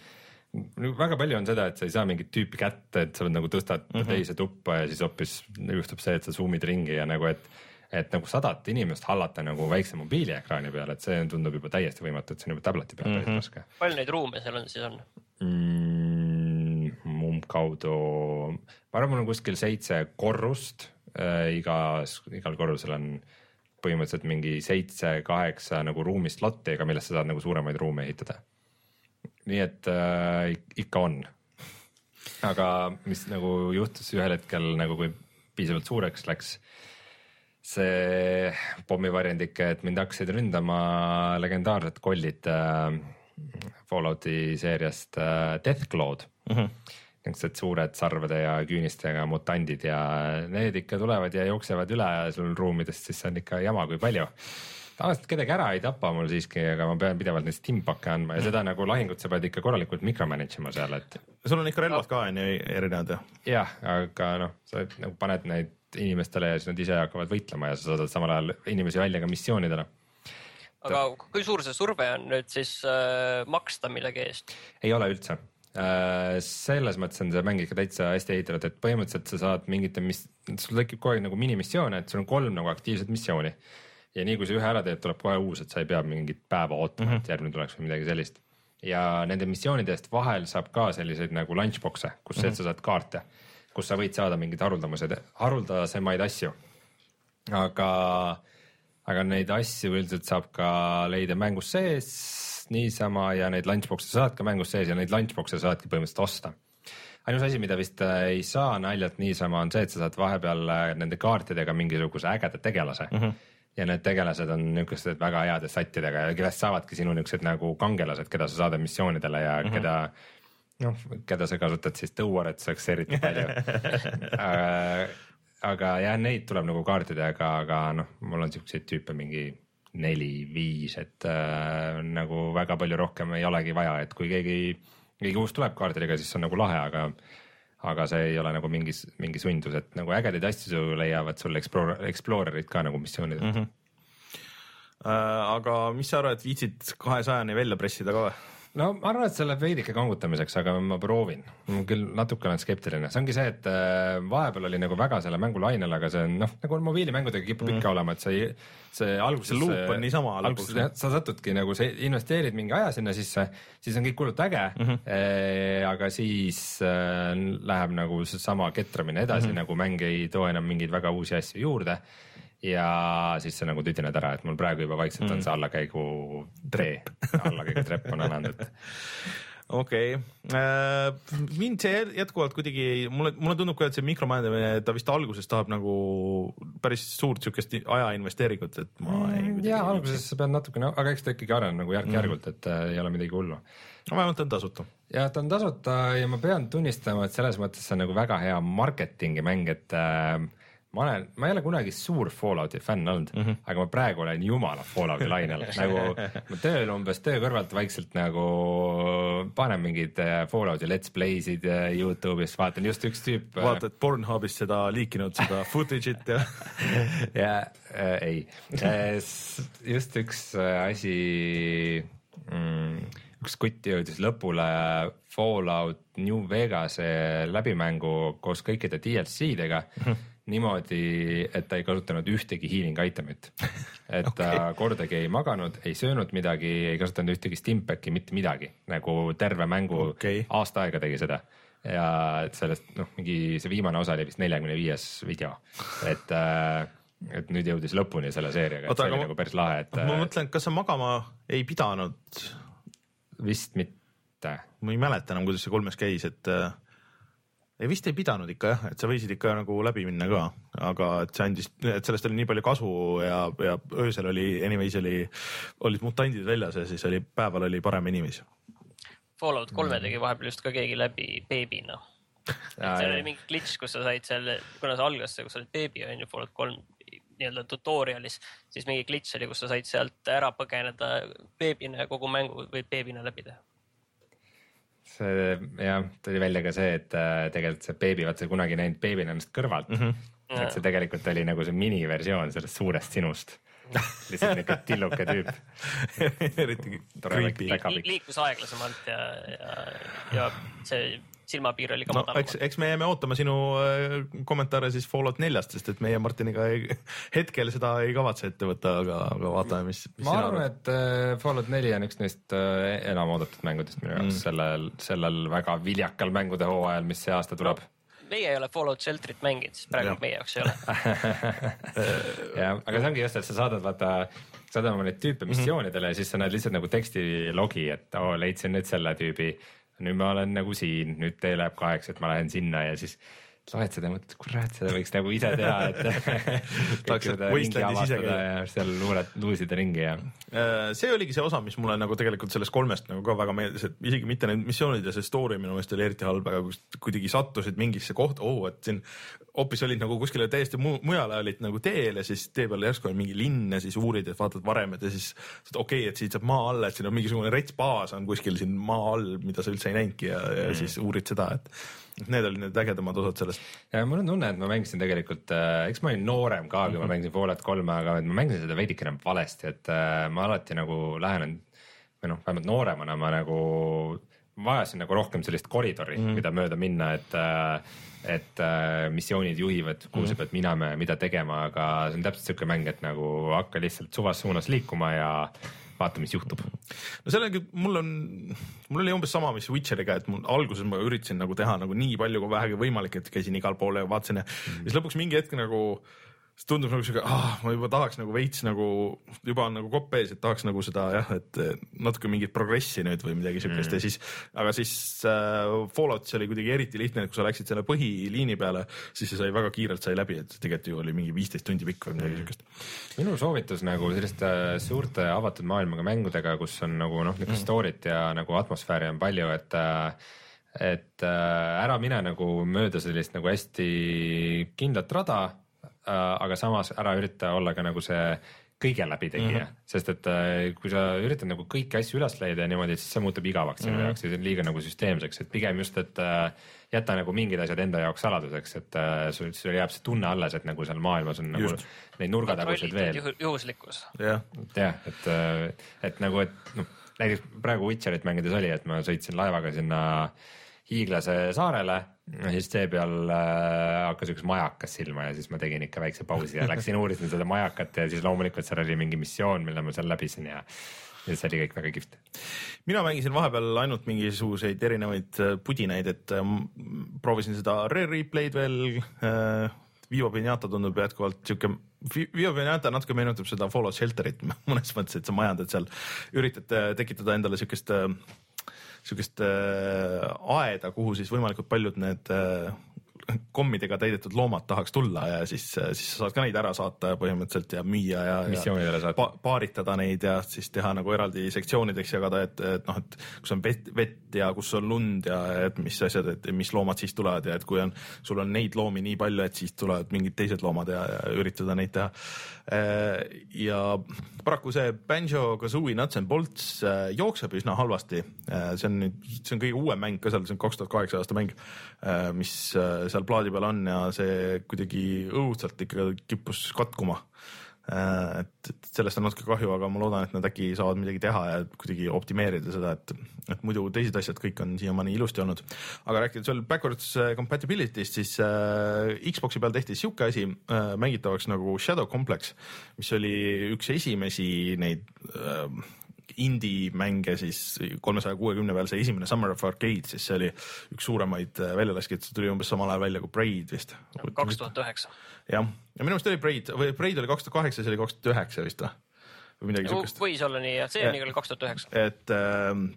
väga palju on seda, et sa ei saa mingit tüüpi kätte, et sa nagu tõstad mm -hmm. teise tuppa ja siis hoopis juhtub see, et sa zoom'id ringi ja nagu, et et nagu sadat inimest hallata nagu väikse mobiiliekraani peal, et see tundub juba täiesti võimatu, et see on juba tableti peal päris mm -hmm. raske palju neid ruume seal on siis on? mm,. umbkaudu, ma arvan, mul on kuskil seitse korrust äh,, igas, igal korrusel on põhimõtteliselt mingi seitse-kaheksa nagu ruumi slot'iga, millest sa saad nagu suuremaid ruume ehitada. Nii et äh, ik- ikka on. aga mis nagu juhtus ühel hetkel nagu, kui piisavalt suureks läks see pommivarjendike, et mind hakkasid ründama legendaarsed kollid äh, Fallouti seeriast äh, Deathclaw'd mm. -hmm. niisugused suured sarvede ja küünistega mutandid ja need ikka tulevad ja jooksevad üle sul ruumidest, siis see on ikka jama, kui palju. Tavaliselt kedagi ära ei tapa mul siiski, aga ma pean pidevalt neid stimpack'e andma ja seda nagu lahingut sa pead ikka korralikult micromanage ima seal, et sul on ikka relvad ka on ju erinevad ju? jah, aga noh, sa nagu paned neid inimestele ja siis nad ise hakkavad võitlema ja sa saadad samal ajal inimesi välja ka missioonidele. aga kui suur see surve on nüüd siis äh, maksta millegi eest? ei ole üldse. selles mõttes on see mäng ikka täitsa hästi ehitatud, et põhimõtteliselt sa saad mingite mis-, sul tekib kogu aeg nagu minimissioone, et sul on kolm nagu aktiivset missiooni. Ja nii kui sa ühe ära teed, tuleb kohe uus, et sa ei pea mingit päeva ootama mm, -hmm. et järgmine tuleks või midagi sellist. ja nende missioonide eest vahel saab ka selliseid nagu lunchbox'e, kus mm -hmm. sa saad kaarte, kus sa võid saada mingeid haruldamased, haruldasemaid asju. aga, aga neid asju üldiselt saab ka leida mängus sees niisama ja neid lunchbox'e saad ka mängus sees ja neid lunchbox'e saadki põhimõtteliselt osta ainus asi, mida vist ei saa naljalt niisama, on see, et sa saad vahepeal nende kaartidega mingisuguse ägeda tegelase mm. -hmm. Ja need tegelased on niisugused väga heade satidega ja kellest saavadki sinu niisugused nagu kangelased, keda sa saadad missioonidele ja mm -hmm. keda noh, keda sa kasutad siis tõuaretuseks eriti palju äh, aga jah, neid tuleb nagu kaartidega, aga noh, mul on siukseid tüüpe mingi neli-viis, et äh, nagu väga palju rohkem ei olegi vaja, et kui keegi, keegi uus tuleb kaartidega, siis see on nagu lahe, aga aga see ei ole nagu mingi, mingi sundus, et nagu ägedaid asju leiavad sul Explorer, Explorerid ka nagu missioonidelt mm. -hmm. Äh, aga mis sa arvad, viitsid kahesajani välja pressida ka või? No ma arvan, et see läheb veidike kangutamiseks, aga ma proovin. küll natuke olen skeptiline, see ongi see, et äh, vahepeal oli nagu väga selle mängu lainel, aga see on noh, nagu mobiilimängudega kipub mm. ikka olema, et see, see alguses. See loop on niisama alguses lõpuks. jah, sa satudki nagu sa investeerid mingi aja sinna sisse, siis on kõik hullult äge mm, -hmm. e, aga siis äh, läheb nagu seesama ketramine edasi mm, -hmm. nagu mäng ei too enam mingeid väga uusi asju juurde ja siis sa nagu tüdined ära, et mul praegu juba vaikselt on see allakäigu tee, allakäigu trepp on alanud, et okei okay., mind see jätkuvalt kuidagi, mulle, mulle tundub ka, et see mikromajandamine, ta vist alguses tahab nagu päris suurt siukest aja investeeringut, et ma ei. Mm, ja alguses sa pead natukene, aga eks ta ikkagi areneb nagu järk-järgult, et äh, ei ole midagi hullu. vähemalt on tasuta. ja ta on tasuta ja ma pean tunnistama, et selles mõttes see on nagu väga hea marketingi mäng, et äh, ma olen, ma ei ole kunagi suur Fallouti fänn olnud mm, -hmm. aga ma praegu olen jumala Fallouti lainel, nagu ma tööl umbes töö kõrvalt vaikselt nagu panen mingeid äh, Fallouti let's play'sid äh, Youtube'is, vaatan just üks tüüp. vaatad Pornhubis seda liikinud seda footage'it ja ja äh, ei äh,, just üks äh, asi mm,, üks kutt jõudis lõpule Fallout New Vegase läbimängu koos kõikide DLC-dega -hmm. niimoodi, et ta ei kasutanud ühtegi healing item'it. et okay. ta kordagi ei maganud, ei söönud midagi, ei kasutanud ühtegi stimpacki, mitte midagi, nagu terve mängu okay. aasta aega tegi seda ja et sellest noh, mingi see viimane osa oli vist neljakümne viies video, et äh, et nüüd jõudis lõpuni selle seeriaga, et see oli ma- nagu päris lahe, et ma äh, mõtlen, kas sa magama ei pidanud, vist mitte. ma ei mäleta enam, kuidas see kolmes käis, et äh, ei vist ei pidanud ikka jah, et sa võisid ikka nagu läbi minna ka, aga et see andis, et sellest oli nii palju kasu ja, ja öösel oli, anyways oli, olid mutandid väljas ja siis oli päeval oli parem inimesi. Fallout kolme tegi vahepeal just ka keegi läbi beebina. seal oli mingi glitch, kus sa said seal, kuna see algas, kus olid beebi on ju Fallout kolm nii-öelda tutorial'is, siis mingi glitch oli, kus sa said sealt ära põgeneda beebina ja kogu mängu võid beebina läbi teha. See jah, tuli välja ka see, et äh, tegelikult see beebi, vaata sa kunagi ei näinud beebina ennast kõrvalt mm. -hmm. et see tegelikult oli nagu see miniversioon sellest suurest sinust. lihtsalt niuke tilluke tüüp. eriti creepy liikus aeglasemalt ja, ja, ja see silmapiir oli ka no madalam eks, eks me jääme ootama sinu äh, kommentaare siis Fallout neljast, sest et meie Martiniga ei, hetkel seda ei kavatse ette võtta, aga, aga vaatame, mis, mis ma arvan, et äh, Fallout neli on üks neist äh, enam oodatud mängudest minu jaoks mm. sellel, sellel väga viljakal mängude hooajal, mis see aasta tuleb. meie ei ole Fallout Shelterit mänginud, siis praegu Jah. meie jaoks ei ole. jah, aga see ongi just, et sa saadad vaata, saadad oma neid tüüpe missioonidele ja siis sa näed lihtsalt nagu tekstilogi, et oo, leidsin nüüd selle tüübi. Nüüd ma olen nagu siin, nüüd tee läheb kaheks, et ma lähen sinna ja siis loed seda ja mõtled, kurat, seda võiks nagu ise teha, et Tahaks, Wastelandis ise käia. ja seal luured, luusida ringi ja Äh, see oligi see osa, mis mulle nagu tegelikult sellest kolmest nagu ka väga meeldis, et isegi mitte need missioonid ja see story minu meelest oli eriti halb, aga kuidagi sattusid mingisse kohta, oo, et siin hoopis olid nagu kuskile täiesti mu mujale olid nagu teel ja siis tee peal järsku on mingi linn ja siis uurid, et vaatad varemed ja siis okei okay,, et siit saab maa alla, et siin on mingisugune rets baas on kuskil siin maa all, mida sa üldse ei näinudki ja, ja mm. siis uurid seda, et need olid need ägedamad osad sellest. ja mul on tunne, et ma mängisin tegelikult äh,, eks ma olin noorem ka, kui Mhm. ma mängisin Fallout kolme, aga ma mängisin seda veidikene valesti, et äh, ma alati nagu lähenen või noh, vähemalt nooremana ma nagu vajasin nagu rohkem sellist koridori Mhm. mm., mida mööda minna, et äh, et äh, missioonid juhivad, kuhu Mhm. sa pead minema ja mida tegema, aga see on täpselt siuke mäng, et nagu hakka lihtsalt suvas suunas liikuma ja vaata, mis juhtub. no sellega mul on, mul oli umbes sama, mis Witcheriga, et mul alguses ma üritasin nagu teha nagu nii palju kui vähegi võimalik, et käisin igal pool ja vaatasin ja mm. siis lõpuks mingi hetk nagu see tundub nagu siuke, ah, ma juba tahaks nagu veits nagu juba on nagu kopp ees, et tahaks nagu seda jah, et natuke mingit progressi nüüd või midagi siukest mm. ja siis, aga siis äh, Falloutis oli kuidagi eriti lihtne, et kui sa läksid selle põhiliini peale, siis see sai väga kiirelt sai läbi, et tegelikult ju oli mingi viisteist tundi pikk või midagi siukest. minu soovitus nagu selliste suurte avatud maailmaga mängudega, kus on nagu noh, niisugust story't ja nagu atmosfääri on palju, et et äh, ära mine nagu mööda sellist nagu hästi kindlat rada, aga samas ära ürita olla ka nagu see kõige läbitegija mm, -hmm. sest et äh, kui sa üritad nagu kõiki asju üles leida ja niimoodi, siis see muutub igavaks sinu mm -hmm. jaoks ja see on liiga nagu süsteemseks, et pigem just, et äh, jäta nagu mingid asjad enda jaoks saladuseks, et äh, sul, sul jääb see tunne alles, et nagu seal maailmas on nagu Just. neid nurgataguseid veel. juhu- juhuslikkus. jah, jah, et, et nagu, et noh, näiteks praegu Witcherit mängides oli, et ma sõitsin laevaga sinna hiiglase saarele ja siis tee peal äh, hakkas üks majakas silma ja siis ma tegin ikka väikse pausi ja läksin uurisin seda majakat ja siis loomulikult seal oli mingi missioon, mille ma seal läbisin ja ja see oli kõik väga kihvt. mina mängisin vahepeal ainult mingisuguseid erinevaid äh, pudinaid, et ähm, proovisin seda Rare Replay'd veel äh,. Vivo Pinata tundub jätkuvalt siuke, Vivo Pinata natuke meenutab seda Fallout Shelterit mõnes mõttes, et sa majandad seal, üritad äh, tekitada endale siukest äh, sihukest äh, aeda, kuhu siis võimalikult paljud need äh, kommidega täidetud loomad tahaks tulla ja siis, siis sa saad ka neid ära saata põhimõtteliselt ja müüa ja, ja pa, paaritada neid ja siis teha nagu eraldi sektsioonideks jagada, et, et noh, et kus on vett, vett ja kus on lund ja et mis asjad, et mis loomad siis tulevad ja et kui on, sul on neid loomi nii palju, et siis tulevad mingid teised loomad ja, ja üritada neid teha. Ja paraku see Banjo Kazooie Nuts and Bolts äh, jookseb üsna halvasti. see on nüüd, see on kõige uuem mäng ka seal, see on kaks tuhat kaheksa aasta mäng, mis äh, seal plaadi peal on ja see kuidagi õudselt ikka kippus katkuma. et, et sellest on natuke kahju, aga ma loodan, et nad äkki saavad midagi teha ja kuidagi optimeerida seda, et, et muidu teised asjad kõik on siiamaani ilusti olnud. aga rääkides veel backwards compatibility'st, siis äh, Xbox'i peal tehti sihuke asi äh, mängitavaks nagu Shadow Complex, mis oli üks esimesi neid äh, indie-mänge siis kolmesaja kuuekümne peal, see esimene Summer of Arcade, siis see oli üks suuremaid äh, väljalaskjaid, see tuli umbes samal ajal välja kui Braid vist. kaks tuhat üheksa. jah, ja minu meelest oli Braid või Braid oli kaks tuhat kaheksa, see oli kaks tuhat üheksa vist või, või midagi siukest. võis olla nii jah, see juhul kaks tuhat üheksa. et ähm,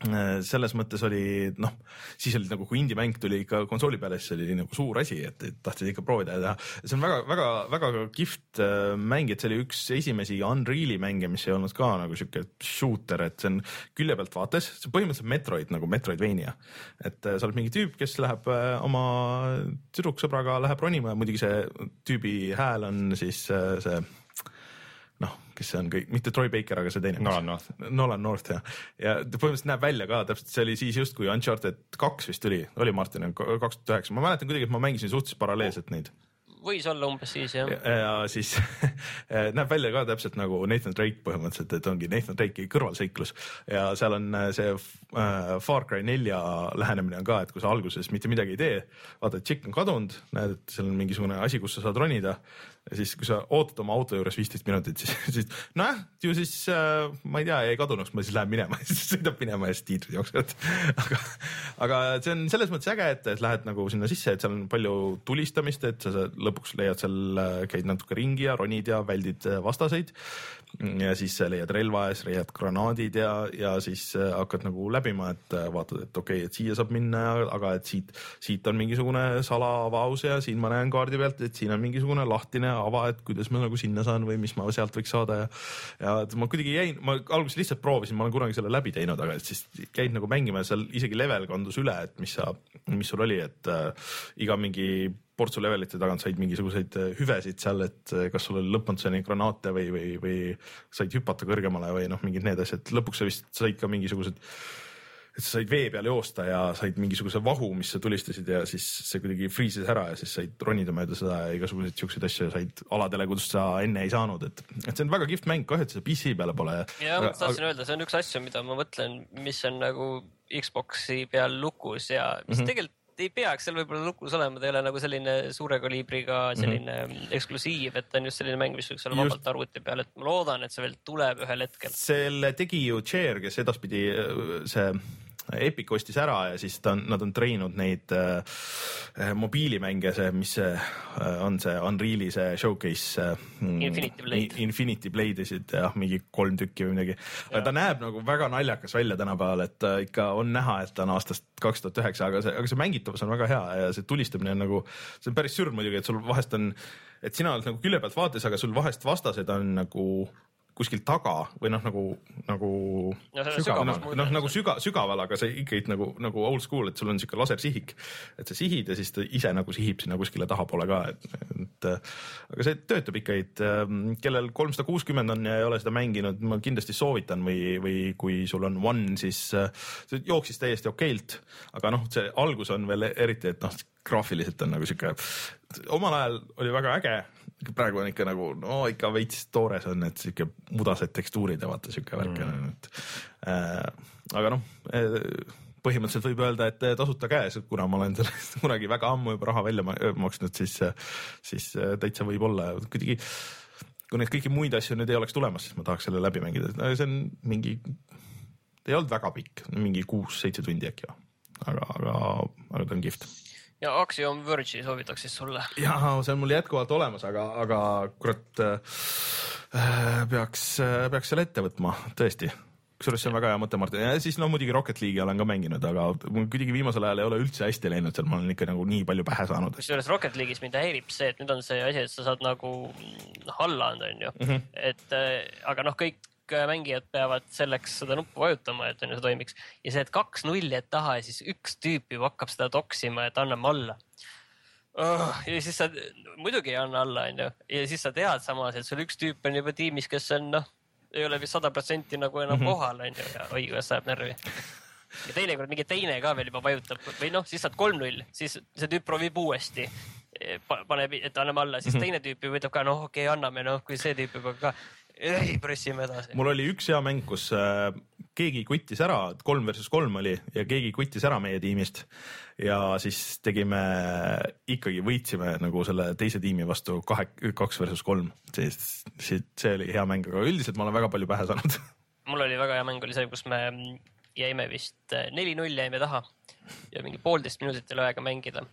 selles mõttes oli noh, siis oli nagu, kui indie-mäng tuli ikka konsooli peale, siis oli nagu suur asi, et, et tahtsid ikka proovida ja teha. see on väga-väga-väga kihvt äh, mäng, et see oli üks esimesi Unreal'i mänge, mis ei olnud ka nagu sihuke shooter, et see on külje pealt vaates, see on põhimõtteliselt Metroid nagu Metroidvania. et äh, sa oled mingi tüüp, kes läheb äh, oma tüdruksõbraga läheb ronima ja muidugi see tüübi hääl on siis see kes see on kõik, mitte Troy Baker, aga see teine. Nolan North. Nolan North jah, ja ta põhimõtteliselt näeb välja ka täpselt, see oli siis just, kui Uncharted kaks vist tuli, oli Martin, kaks tuhat üheksa, ma mäletan kuidagi, et ma mängisin suhteliselt paralleelselt neid võis olla umbes siis jah. ja siis näeb välja ka täpselt nagu Nathan Drake põhimõtteliselt, et ongi Nathan Drake'i kõrvalseiklus ja seal on äh, see äh, Far Cry nelja lähenemine on ka, et kui sa alguses mitte midagi ei tee, vaatad, tšikk on kadunud, näed, et seal on mingisugune asi, kus sa saad ronida ja siis, kui sa ootad oma auto juures viisteist minutit, siis, siis nojah, ju siis äh, ma ei tea, jäi kadunuks, ma siis lähen minema. Ja siis sõidab minema ja siis tiitrid jooksevad. Aga, aga see on selles mõttes äge, et, et lähed nagu sinna sisse, et seal on palju tulistamist, et sa, lõpuks leiad seal, äh, käid natuke ringi ja ronid ja väldid äh, vastaseid ja siis leiad relva ja siis leiad granaadid ja, ja siis äh, hakkad nagu läbima, et äh, vaatad, et okei okay,, et siia saab minna, aga et siit, siit on mingisugune salaavaus ja siin ma näen kaardi pealt, et siin on mingisugune lahtine ava, et kuidas ma nagu sinna saan või mis ma sealt võiks saada ja ja et ma kuidagi jäin, ma alguses lihtsalt proovisin, ma olen kunagi selle läbi teinud, aga siis käid nagu mängima ja seal isegi level kandus üle, et mis sa, mis sul oli, et äh, iga mingi portsu levelite tagant said mingisuguseid äh, hüvesid seal, et äh, kas sul oli lõpmatuseni granaate või, või, või said hüpata kõrgemale või noh, mingid need asjad, lõpuks sa vist said ka mingisugused et sa said vee peal joosta ja said mingisuguse vahu, mis sa tulistasid ja siis see kuidagi freeze'is ära ja siis said ronida mööda seda ja igasuguseid siukseid asju said aladele, kust sa enne ei saanud, et, et see on väga kihvt mäng, kahju, et seda PC peale pole. ja ma tahtsin aga... öelda, see on üks asju, mida ma mõtlen, mis on nagu Xbox'i peal lukus ja mis mm -hmm. tegelikult ei peaks seal võib-olla lukus olema, ta ei ole nagu selline suure kaliibriga selline mm -hmm. eksklusiiv, et ta on just selline mäng, mis võiks olla vabalt arvuti peal, et ma loodan, et see veel tuleb ühel hetkel. selle tegi ju Chair, kes edaspidi see Epic ostis ära ja siis ta on, nad on treeninud neid äh, mobiilimänge, see, mis see äh, on see Unreal'i see showcase äh,. Infinity Blade. Infinity Blade'isid jah, mingi kolm tükki või midagi. aga ta näeb nagu väga naljakas välja tänapäeval, et äh, ikka on näha, et ta on aastast kaks tuhat üheksa, aga see, aga see mängitavus on väga hea ja see tulistamine on nagu, see on päris sürm muidugi, et sul vahest on, et sina oled nagu külje pealt vaates, aga sul vahest vastased on nagu kuskil taga või noh, nagu, nagu no, noh, noh nagu süga, sügaval, aga see ikkagi nagu, nagu old school, et sul on sihuke lasersihik, et sa sihid ja siis ta ise nagu sihib sinna kuskile tahapoole ka, et, et aga see töötab ikka, et ähm, kellel kolmsada kuuskümmend on ja ei ole seda mänginud, ma kindlasti soovitan või, või kui sul on One, siis äh, see jooksis täiesti okeilt, aga noh, see algus on veel eriti, et noh, graafiliselt on nagu sihuke, omal ajal oli väga äge praegu on ikka nagu no ikka veits toores on, et sihuke mudased tekstuurid ja vaata sihuke värk on mm., et äh, aga noh äh, põhimõtteliselt võib öelda, et tasuta käes, kuna ma olen sellest kunagi väga ammu juba raha välja maksnud, siis, siis täitsa võib olla kuidagi. kui neid kõiki muid asju nüüd ei oleks tulemas, siis ma tahaks selle läbi mängida, see on mingi, ei olnud väga pikk, mingi kuus-seitse tundi äkki, aga, aga, aga ta on kihvt ja Axiom Verge'i soovitaks siis sulle. ja see on mul jätkuvalt olemas, aga, aga kurat äh, peaks, peaks selle ette võtma tõesti kusjuures see on väga hea mõte, Martin, ja siis no muidugi Rocket League'i olen ka mänginud, aga mul kuidagi viimasel ajal ei ole üldse hästi läinud seal, ma olen ikka nagu nii palju pähe saanud. kusjuures Rocket League'is mind häirib see, et nüüd on see asi, et sa saad nagu alla anda, onju, mhm. et äh, aga noh, kõik kõik mängijad peavad selleks seda nuppu vajutama, et on ju see toimiks. ja see, et kaks nulli jääd taha ja siis üks tüüp juba hakkab seda toksima, et anname alla oh,. ja siis sa muidugi ei anna alla, onju. ja siis sa tead samas, et sul üks tüüp on juba tiimis, kes on noh, ei ole vist sada protsenti nagu enam mm -hmm. kohal, onju. ja oi, kuidas ajab närvi ja teinekord mingi teine ka veel juba vajutab või noh, siis saad kolm-null, siis see tüüp proovib uuesti paneb, et anname alla, siis mm -hmm. teine tüüp ju ütleb ka noh, okei okay,, anname, noh, kui see tüüp juba ka ei, pressime edasi. mul oli üks hea mäng, kus äh, keegi kuttis ära, kolm versus kolm oli ja keegi kuttis ära meie tiimist. ja siis tegime, ikkagi võitsime nagu selle teise tiimi vastu kahe, kaks versus kolm, siis, siis see oli hea mäng, aga üldiselt ma olen väga palju pähe saanud mul oli väga hea mäng, oli see, kus me jäime vist äh, neli-null jäime taha ja mingi poolteist minutit oli aega mängida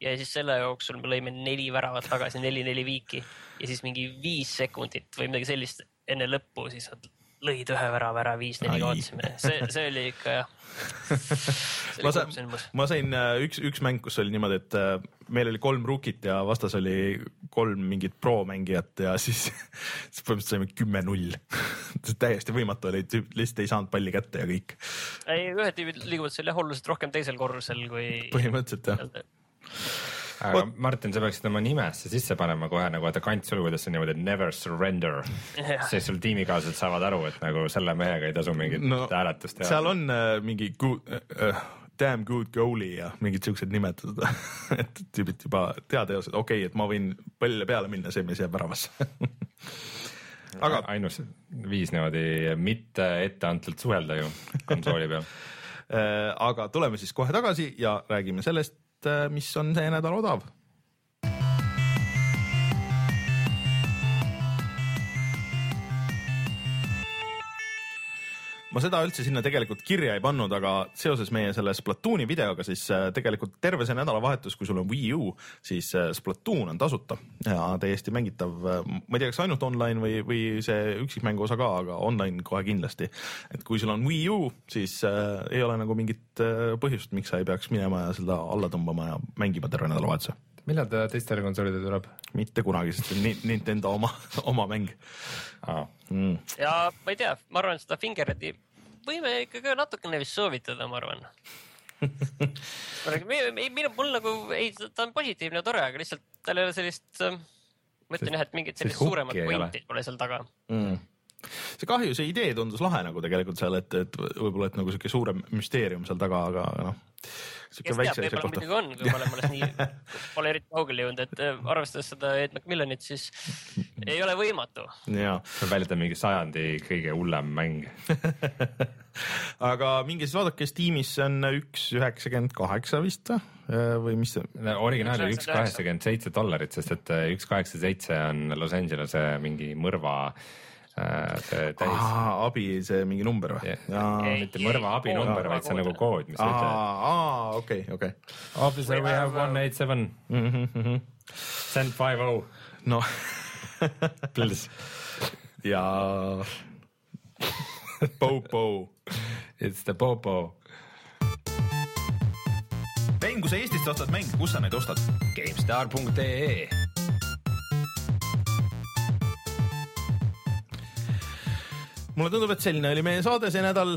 ja siis selle jooksul me lõime neli väravat tagasi, neli-neli viiki ja siis mingi viis sekundit või midagi sellist enne lõppu, siis lõid ühe värava ära, viis-neli kaotasime, see, see oli ikka jah. ma sain ma sain äh, üks, üks mäng, kus oli niimoodi, et äh, meil oli kolm rookit ja vastas oli kolm mingit pro-mängijat ja siis, siis põhimõtteliselt saime kümme-null. täiesti võimatu oli, lihtsalt ei saanud palli kätte ja kõik. ei, ühed tüübid liiguvad seal jah oluliselt rohkem teisel korrusel kui. põhimõtteliselt jah. Aga Martin, sa peaksid oma nimesse sisse panema kohe nagu vaata kantsulgudes on niimoodi never surrender, Jah. siis sul tiimikaaslased saavad aru, et nagu selle mehega ei tasu mingit no hääletust teha. seal on äh, mingi good, äh, damn good goalie ja mingid siuksed nimetused, et tüübid juba teadeosed, okei okay,, et ma võin pallile peale minna, see mees jääb väravasse. aga ainus viis niimoodi mitte etteantult suhelda ju konsooli peal. äh, aga tuleme siis kohe tagasi ja räägime sellest, mis on see nädal odav. Ma seda üldse sinna tegelikult kirja ei pannud, aga seoses meie selle Splatooni videoga, siis äh, tegelikult terve see nädalavahetus, kui sul on Wii U, siis äh, Splatoon on tasuta ja täiesti mängitav. ma ei tea, kas ainult online või, või see üksikmängu osa ka, aga online kohe kindlasti. et kui sul on Wii U, siis äh, ei ole nagu mingit äh, põhjust, miks sa ei peaks minema ja seda alla tõmbama ja mängima terve nädalavahetuse. Millal ta teistele konsoolidele tuleb mitte kunagi, sest see on Ni- Nintendo oma, oma mäng ah.? mm.. ja ma ei tea, ma arvan, seda Fingeredi võime ikka ka natukene vist soovitada, ma arvan. mul nagu ei, ta on positiivne ja tore, aga lihtsalt tal ei ole sellist, ma ütlen jah, et mingit sellist suuremat pointi pole seal taga. mm. see kahju, see idee tundus lahe nagu tegelikult seal, et, et võib-olla, et nagu sihuke suurem müsteerium seal taga, aga noh. Kes teab, võib-olla muidugi on, kui me oleme alles nii, pole eriti kaugele jõudnud, et äh, arvestades seda Ed McMillanit, siis ei ole võimatu. ja, peab välja tulema mingi sajandi kõige hullem mäng. aga minge siis vaadake Steamis, see on üks üheksakümmend kaheksa vist või, või mis see, originaal oli Üks kaheksakümmend seitse dollarit, sest et äh, üks kaheksa seitse on Los Angelese mingi mõrva äh, see täis. abi, see mingi number või Yeah.? mitte mõrva abinumber, vaid see on nagu kood, mis aa, okei, okei. Officer, we have one eight seven, send five oh, noh, please. ja Popo. It's the popo. mäng, kui sa Eestist ostad mänge, kus sa neid ostad? GameStar.ee mulle tundub, et selline oli meie saade see nädal.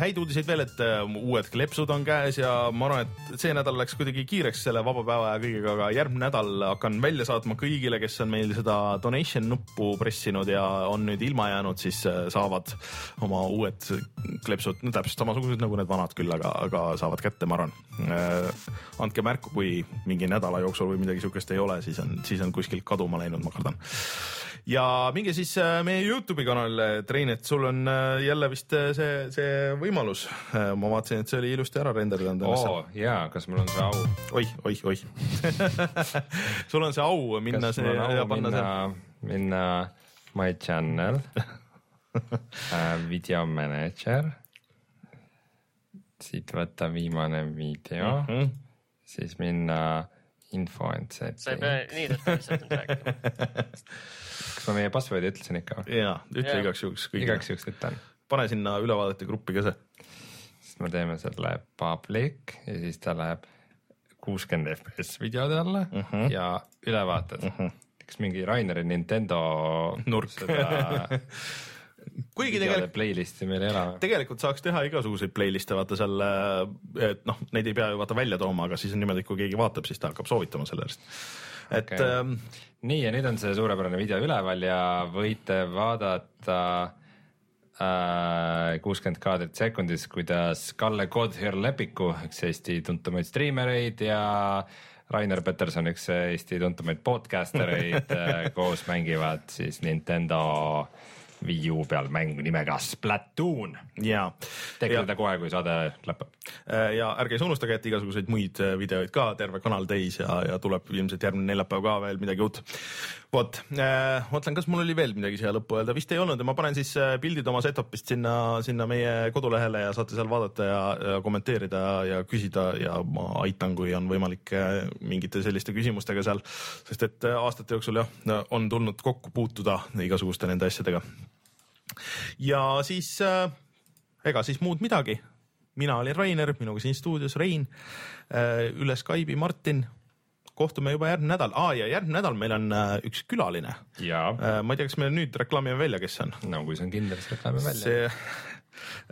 häid uudiseid veel, et äh, uued kleepsud on käes ja ma arvan, et see nädal läks kuidagi kiireks selle vaba päeva ja kõigega, aga järgmine nädal hakkan välja saatma kõigile, kes on meil seda donation nuppu pressinud ja on nüüd ilma jäänud, siis äh, saavad oma uued kleepsud, no täpselt samasugused nagu need vanad küll, aga, aga saavad kätte, ma arvan. andke märku, kui mingi nädala jooksul või midagi siukest ei ole, siis on, siis on kuskilt kaduma läinud, ma kardan ja minge siis äh, meie Youtube'i kanalile, Trein, et sul on äh, jälle vist äh, see, see võimalus. ma vaatasin, et see oli ilusti ära renderdanud ennast oo seal. jaa, kas mul on see au, oih, oih, oih. sul on see au minna kas see on ja au panna minna see,, minna my channel äh,, video manager, siit võtta viimane video mm, Mhm. siis minna info and sa ei setting. pea nii detailselt nüüd rääkima. kas ma meie password'i ütlesin ikka või? ja ütle Jaa. igaks juhuks kõigile igaks. juhuks ütlen, pane sinna ülevaadete gruppi ka see. siis me teeme selle public ja siis ta läheb kuuskümmend FPS videode alla uh Mhm. -huh. ja ülevaated uh. -huh. kas mingi Raineri Nintendo Nurk. seda kuigi tegelikult playlist'i meil ei ole tegelikult saaks teha igasuguseid playlist'e, vaata seal, et noh, neid ei pea ju vaata välja tooma, aga siis on niimoodi, et kui keegi vaatab, siis ta hakkab soovitama sellest. Et okay. ähm, nii ja nüüd on see suurepärane video üleval ja võite vaadata äh, kuuskümmend kaadrit sekundis, kuidas Kalle Kodhir Lepiku, üks Eesti tuntumaid striimereid ja Rainer Peterson, üks Eesti tuntumaid podcaster eid koos mängivad siis Nintendo Wii U peal mängu nimega Splatoon. seda kohe, kui saade lõpeb. Äh, ja ärge siis unustage, et igasuguseid muid äh, videoid ka, terve kanal täis ja, ja tuleb ilmselt järgmine neljapäev ka veel midagi uut. vot, mõtlen, kas mul oli veel midagi siia lõppu öelda, vist ei olnud ja ma panen siis äh, pildid oma setup'ist sinna, sinna meie kodulehele ja saate seal vaadata ja, ja kommenteerida ja küsida ja ma aitan, kui on võimalik äh, mingite selliste küsimustega seal, sest et äh, aastate jooksul jah, on tulnud kokku puutuda igasuguste nende asjadega ja siis äh, ega siis muud midagi. mina olin Rainer, minuga siin stuudios Rein äh,, üle Skype'i Martin. Kohtume juba järgmine nädal ah, ja järgmine nädal meil on äh, üks külaline äh,. ma ei tea, kas me nüüd reklaamime välja, kes see on? no kui see on kindel, siis reklaami välja. see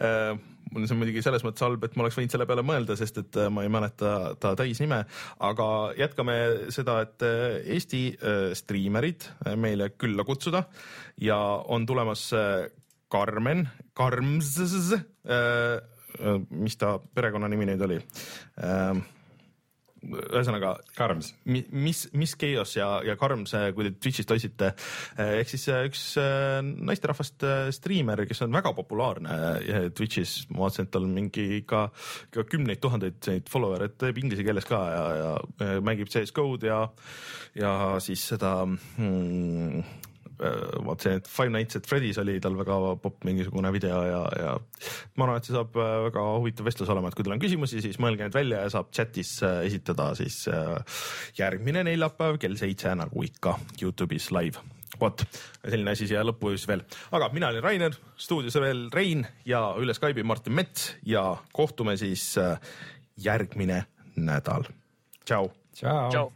äh, mul on see muidugi selles mõttes halb, et ma oleks võinud selle peale mõelda, sest et äh, ma ei mäleta ta täisnime, aga jätkame seda, et äh, Eesti äh, striimerid meile külla kutsuda ja on tulemas Karmen, Karms, mis ta perekonnanimi nüüd oli? Ühesõnaga Karms, mis, mis Chaos ja, ja Karms, kui te Twitch'ist otsite, ehk siis üks naisterahvast striimer, kes on väga populaarne Twitch'is, ma vaatasin, et tal mingi ikka, ikka kümneid tuhandeid neid follower'e, teeb inglise keeles ka ja, ja mängib CS GO-d ja, ja siis seda hmm, vaatasin, et Five Nights at Freddy's oli tal väga popp mingisugune video ja, ja ma arvan, et see saab väga huvitav vestlus olema, et kui teil on küsimusi, siis mõelge need välja ja saab chatis esitada siis järgmine neljapäev kell seitse nagu ikka Youtube'is live vot, selline asi siia lõppu siis veel, aga mina olin Rainer, stuudios veel Rein ja üle Skype'i Martin Mets ja kohtume siis järgmine nädal. tšau. tšau, tšau.